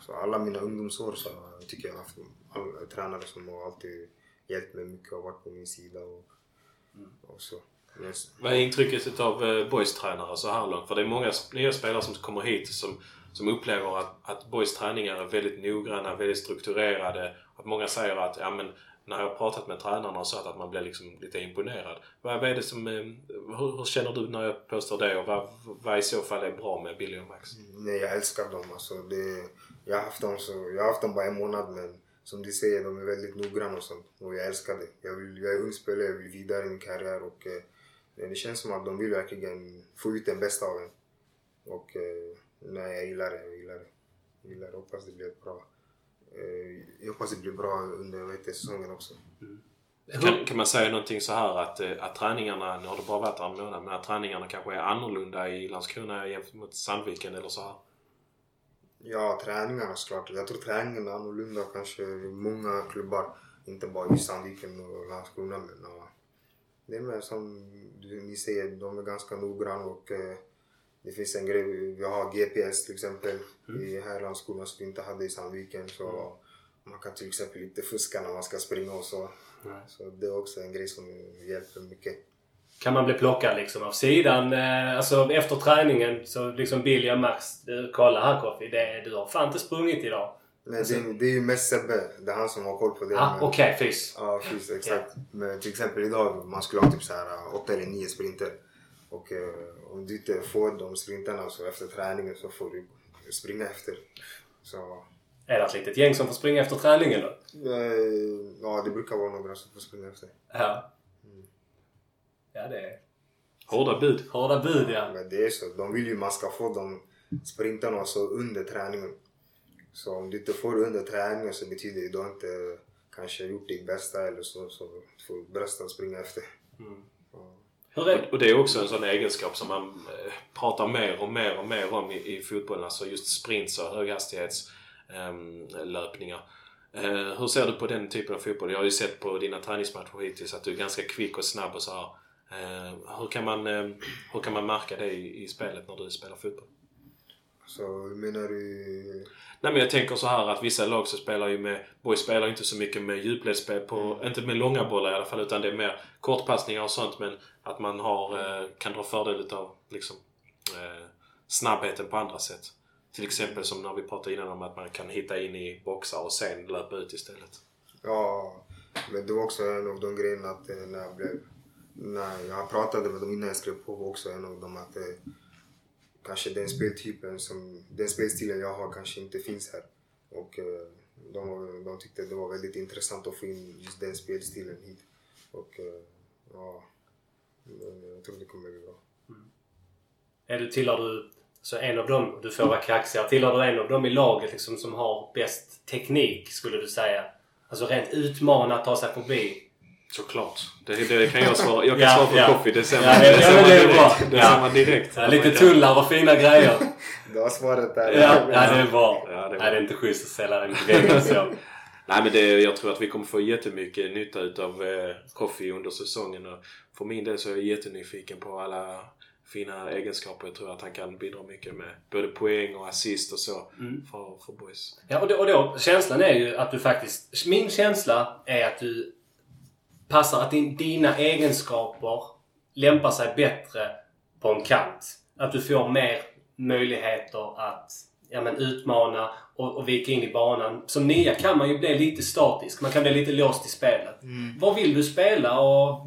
så alla mina ungdomsår så tycker jag haft alla tränare som har alltid hjälpt mig mycket och varit på min sida. Och, och så. Men, Vad är intrycket av eh, boys-tränare så här långt? För det är många nya spelare som kommer hit som, som upplever att, att boys träningar är väldigt noggranna, väldigt strukturerade. Att många säger att ja, men, när jag har pratat med tränarna och sagt att man blir liksom lite imponerad. Vad, vad är det som, eh, hur, hur känner du när jag påstår det och vad, vad i så fall är bra med Billy och Max? Mm, nej, jag älskar dem. Alltså, det, jag, har haft dem så, jag har haft dem bara en månad men som du säger, de är väldigt noggranna och sånt. Och jag älskar det. Jag, vill, jag är ung spelare, jag vill vidare i min karriär och eh, eh, det känns som att de vill verkligen få ut den bästa av en. Och eh, nej, jag gillar det. Jag gillar det. Jag gillar det. Hoppas det blir bra. Eh, jag hoppas det blir bra under säsongen också. Kan, kan man säga någonting så här att, eh, att träningarna, nu har det bara varit en månad, men att träningarna kanske är annorlunda i Landskrona jämfört mot Sandviken eller så här? Ja, träningarna såklart. Jag tror träningen är annorlunda kanske i många klubbar. Inte bara i Sandviken och Landskrona men ja, det är mer som ni säger, de är ganska noggranna och eh, det finns en grej, vi har GPS till exempel i här i Landskrona som vi inte hade i Sandviken så man kan till exempel inte fuska när man ska springa och så. Nej. Så det är också en grej som hjälper mycket. Kan man bli plockad liksom av sidan? Eh, alltså efter träningen så liksom Billy och Max. Du, kolla här Koffi. Det, du har fan inte sprungit idag. Men det, det är ju mest Sebbe, det är han som har koll på det. Ah, Okej, fys. Ja, precis. Exakt. Men till exempel idag, man skulle ha typ så här äh, åtta eller nio sprinter. Och eh, om du inte får de sprintarna så efter träningen så får du springa efter. Så Är det ett litet gäng som får springa efter träningen då? eh, ja, det brukar vara några som får springa efter. Ja. Ja, det är Hårda bud. hårda bud ja. Men det är så. De vill ju man ska få de sprintarna så under träningen. Så om du inte får under träningen så betyder det att du inte kanske gjort ditt bästa eller så. Så får brösten springa efter. Ja. Hur är, Och det är också en sån egenskap som man eh, pratar mer och mer och mer om i, i fotbollen. Alltså just sprints och höghastighetslöpningar. Ehm, eh, hur ser du på den typen av fotboll? Jag har ju sett på dina träningsmatcher hittills att du är ganska kvick och snabb och så här. Eh, hur, kan man, ehm, hur kan man märka det i, i spelet när du spelar fotboll? Så menar du? Nej men jag tänker så här att vissa lag så spelar ju med... Boys spelar inte så mycket med djupledsspel på... Inte med långa bollar i alla fall utan det är mer kortpassningar och sånt men att man har, eh, kan dra fördel utav liksom eh, snabbheten på andra sätt. Till exempel som när vi pratade innan om att man kan hitta in i boxar och sen löpa ut istället. Ja, men det var också en av de grejerna att eh, när jag blev... När jag pratade med dem innan jag skrev på var också en av dem att eh, kanske den speltypen som... Den spelstilen jag har kanske inte finns här. Och eh, de, de tyckte det var väldigt intressant att få in just den spelstilen hit. Och eh, ja, jag tror det kommer bli bra. är du, tillhör du så en av dem, du får vara kaxigare, tillhör du en av dem i laget liksom, som har bäst teknik skulle du säga? Alltså rent utmana att ta sig förbi. Såklart. Det, det kan jag svara. Jag kan Ja, svara för ja. Koffi. Det ser Ja, man, det- det ja, ser man det är direkt. bra. Det Ja. ser man direkt. Ja, lite tunnlar och fina grejer. Det var svaret där. Ja, ja det är bra. Ja, det är Nej, det är inte schysst att ställa den grejen så. Nej men det, jag tror att vi kommer få jättemycket nytta utav eh, Koffi under säsongen och för min del så är jag jättenyfiken på alla fina egenskaper. Jag tror att han kan bidra mycket med både poäng och assist och så för, för boys. Ja, och då, och då, känslan är ju att du faktiskt... Min känsla är att du passar, att din, dina egenskaper lämpar sig bättre på en kant. Att du får mer möjligheter att ja, men, utmana och, och vika in i banan. Som nia kan man ju bli lite statisk. Man kan bli lite låst i spelet. Vad vill du spela och...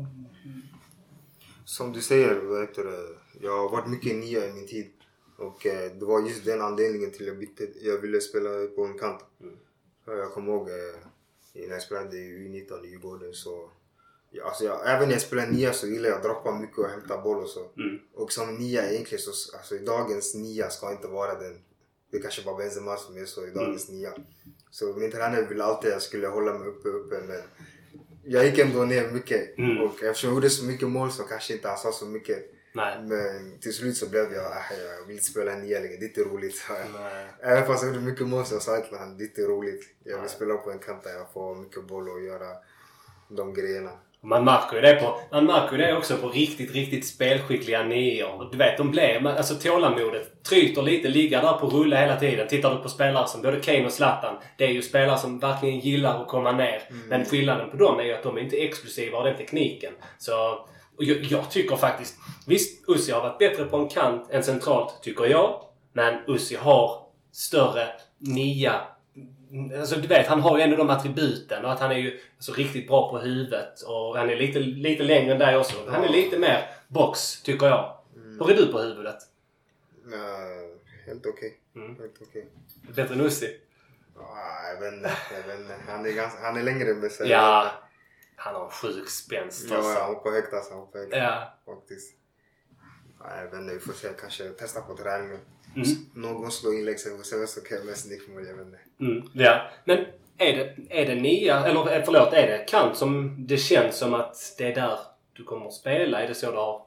Som du säger, heter det? jag har varit mycket nia i min tid. Och eh, det var just den anledningen till att jag, bytte, jag ville spela på en kant. Så jag kommer ihåg eh, när jag spelade i U19 i Djurgården så... Alltså jag, även när jag spelade nia så gillar jag att droppa mycket och hämta boll och så. Mm. Och som nia egentligen så, alltså i dagens nia ska inte vara den. Det kanske bara Benzema som är så i dagens nia. Så min tränare ville alltid att jag skulle hålla mig uppe, uppe men jag gick ändå ner mycket. Mm. Och eftersom jag gjorde så mycket mål så kanske inte han sa så mycket. Nej. Men till slut så blev jag, ah, jag vill inte spela nia längre, det är inte roligt. jag. Nej. Även fast jag gjorde mycket mål så jag sa till honom, det är inte roligt. Jag vill spela på en kant där jag får mycket boll och göra de grejerna. Man märker ju det på, man märker det också på riktigt, riktigt spelskickliga nior. Du vet, de blir... man- Alltså tålamodet tryter lite, ligga där på rulla hela tiden. Tittar du på spelare som både Kane och Zlatan. Det är ju spelare som verkligen gillar att komma ner. Men skillnaden på dem är ju att de är inte exklusiva av den tekniken. Så... Och jag, jag tycker faktiskt... Visst, Ussi har varit bättre på en kant än centralt, tycker jag. Men Ussi har större nia Alltså du vet, han har ju ändå de attributen och att han är ju alltså, riktigt bra på huvudet och han är lite, lite längre än dig också. Han är lite mer box, tycker jag. Hur är du på huvudet? Uh, helt okej. Mm. Helt okej. Bättre än Ussi? Jag vet inte. Han, är ganska, han är längre med sig. Ja, han har en sjuk spänst Ja, alltså. han hoppar högt alltså. Han hoppar högt. Ja. Faktiskt. Vet inte. Vi får se. Kanske testa på träningen. Mm. Någon slår inlägg så vi får se vem som kan göra mest nickmål. Jag vet inte. Mm, ja. Men är det, är det nia, eller eh, förlåt, är det kant som det känns som att det är där du kommer att spela? Är det så du har...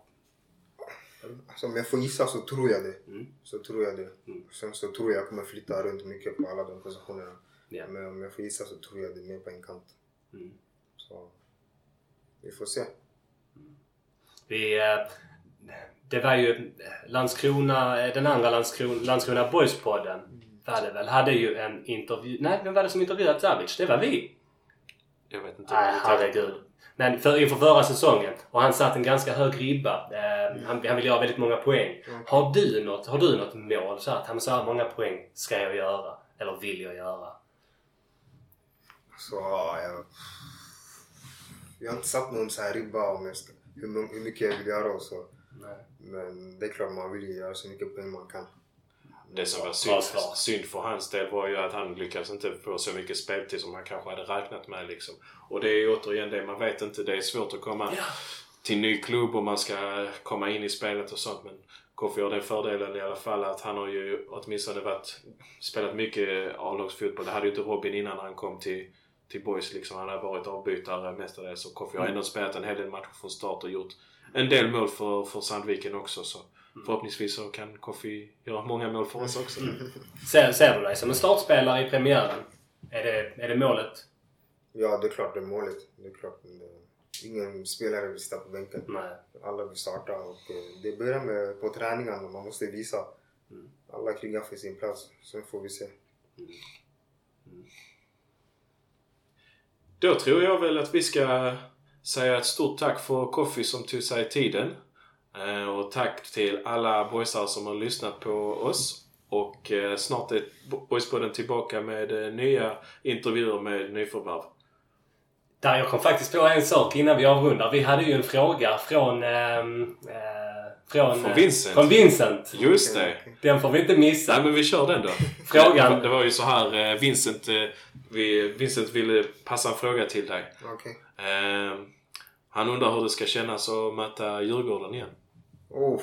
Alltså, om jag får gissa så tror jag det. Mm. Så tror jag det. Mm. Sen så tror jag jag kommer flytta runt mycket på alla de positionerna. Ja. Men om jag får gissa så tror jag det är mer på en kant. Mm. Så vi får se. Vi, eh, det var ju Landskrona, den andra Landskrona, Landskrona Boys-podden var det väl, hade ju en intervju... Nej, vem var det som intervjuat Zavic? Det var vi! Jag vet inte. Nej, herregud. Men för, inför förra säsongen. Och han satt en ganska hög ribba. Eh, han, han vill göra väldigt många poäng. Mm. Har du något, har du något mål? Så att han så här många poäng ska jag göra. Eller vill jag göra? Så ja, jag... Jag har inte satt någon så här ribba om hur, hur mycket jag vill göra och så. Nej. Men det är klart man vill ju göra så mycket poäng man kan. Det som var synd, synd för hans del var ju att han lyckades inte få så mycket speltid som han kanske hade räknat med. Liksom. Och det är ju återigen det, man vet inte. Det är svårt att komma Ja. till ny klubb och man ska komma in i spelet och sånt. Men Koffi har den fördelen i alla fall att han har ju åtminstone varit, spelat mycket A-lagsfotboll. Det hade ju inte Robin innan han kom till, till Boys. Liksom. Han har varit avbytare mestadels och Koffi har ändå spelat en hel del matcher från start och gjort en del mål för, för Sandviken också. Så förhoppningsvis så kan Koffi göra många mål för oss också. Ser, ser du dig som en startspelare i premiären? Är det, är det målet? Ja, det är klart det är målet. Det är klart. Det, ingen spelare vill sitta på bänken. Nej. Alla vill starta och eh, det börjar med på träningarna. Man måste visa. Alla krigar för sin plats. Sen får vi se. Då tror jag väl att vi ska säga ett stort tack för Koffi som tog sig tiden. Eh, och tack till alla boysar som har lyssnat på oss. Och eh, snart är Boyspodden tillbaka med eh, nya intervjuer med nyförvärv. Där jag kom faktiskt på en sak innan vi avrundar. Vi hade ju en fråga från... Ehm, eh, från, Från eh, Vincent. Från Vincent. Just det! Den får vi inte missa. Nej men vi kör den då. Frågan- Det var ju så här, eh, Vincent, eh, vi, Vincent ville passa en fråga till dig. Okej. Eh, Han undrar hur det ska kännas att möta Djurgården igen. Oh,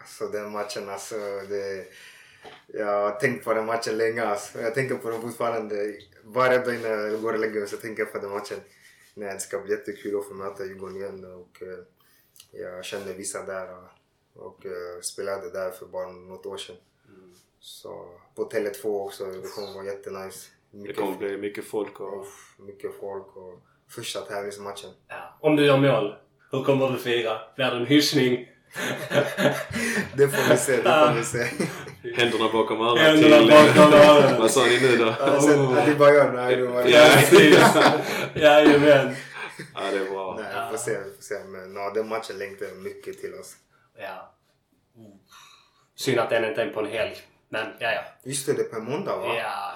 alltså den matchen alltså. Det, jag har tänkt på den matchen länge alltså. Jag tänker på den fortfarande. Varje dag innan jag går och lägger mig så tänker jag på den matchen. Nej, det ska bli jättekul att få möta Djurgården igen. Och, jag kände vissa där och, och eh, spelade där för bara något år sedan. Så på Tele2 också. Det kommer vara jättenice. Det Mycket, kommer bli mycket folk och... Uff, mycket folk och första tävlingsmatchen. Ja. Om du gör mål, hur kommer du fira? Blir det en hyschning? Det får vi se, det får vi se. Händerna bakom örat Händerna till... bakom örat. Vad sa ni nu då? Sett Oh. Adebayor? Nej, det var Ja, precis. Jajamän. Ja, det är bra. Nej, får se. Vi får se. Men ja, den matchen längtar jag mycket till oss. Ja. Synd att den inte är på en helg. Men ja, ja. Just det, det är på en måndag va? Ja.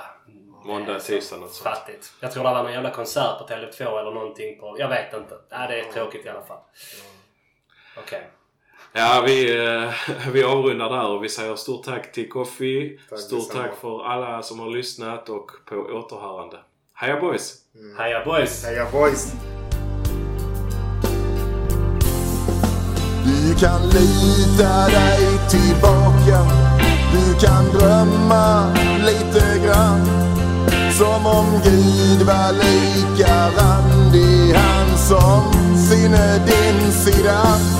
Måndag, tisdag något sånt. Fattigt. Jag tror det var någon jävla konsert på Tele2 eller någonting på... Jag vet inte. Ja, det är tråkigt i alla fall. Okej. Ja, vi, eh, vi avrundar där och vi säger stort tack till Koffi. Stort tack för alla som har lyssnat och på återhörande. Heja boys! Heja boys! Heja boys! Kan lita dig tillbaka. Du kan drömma lite grann Som om Gud var lika randig Han som sinne din sida.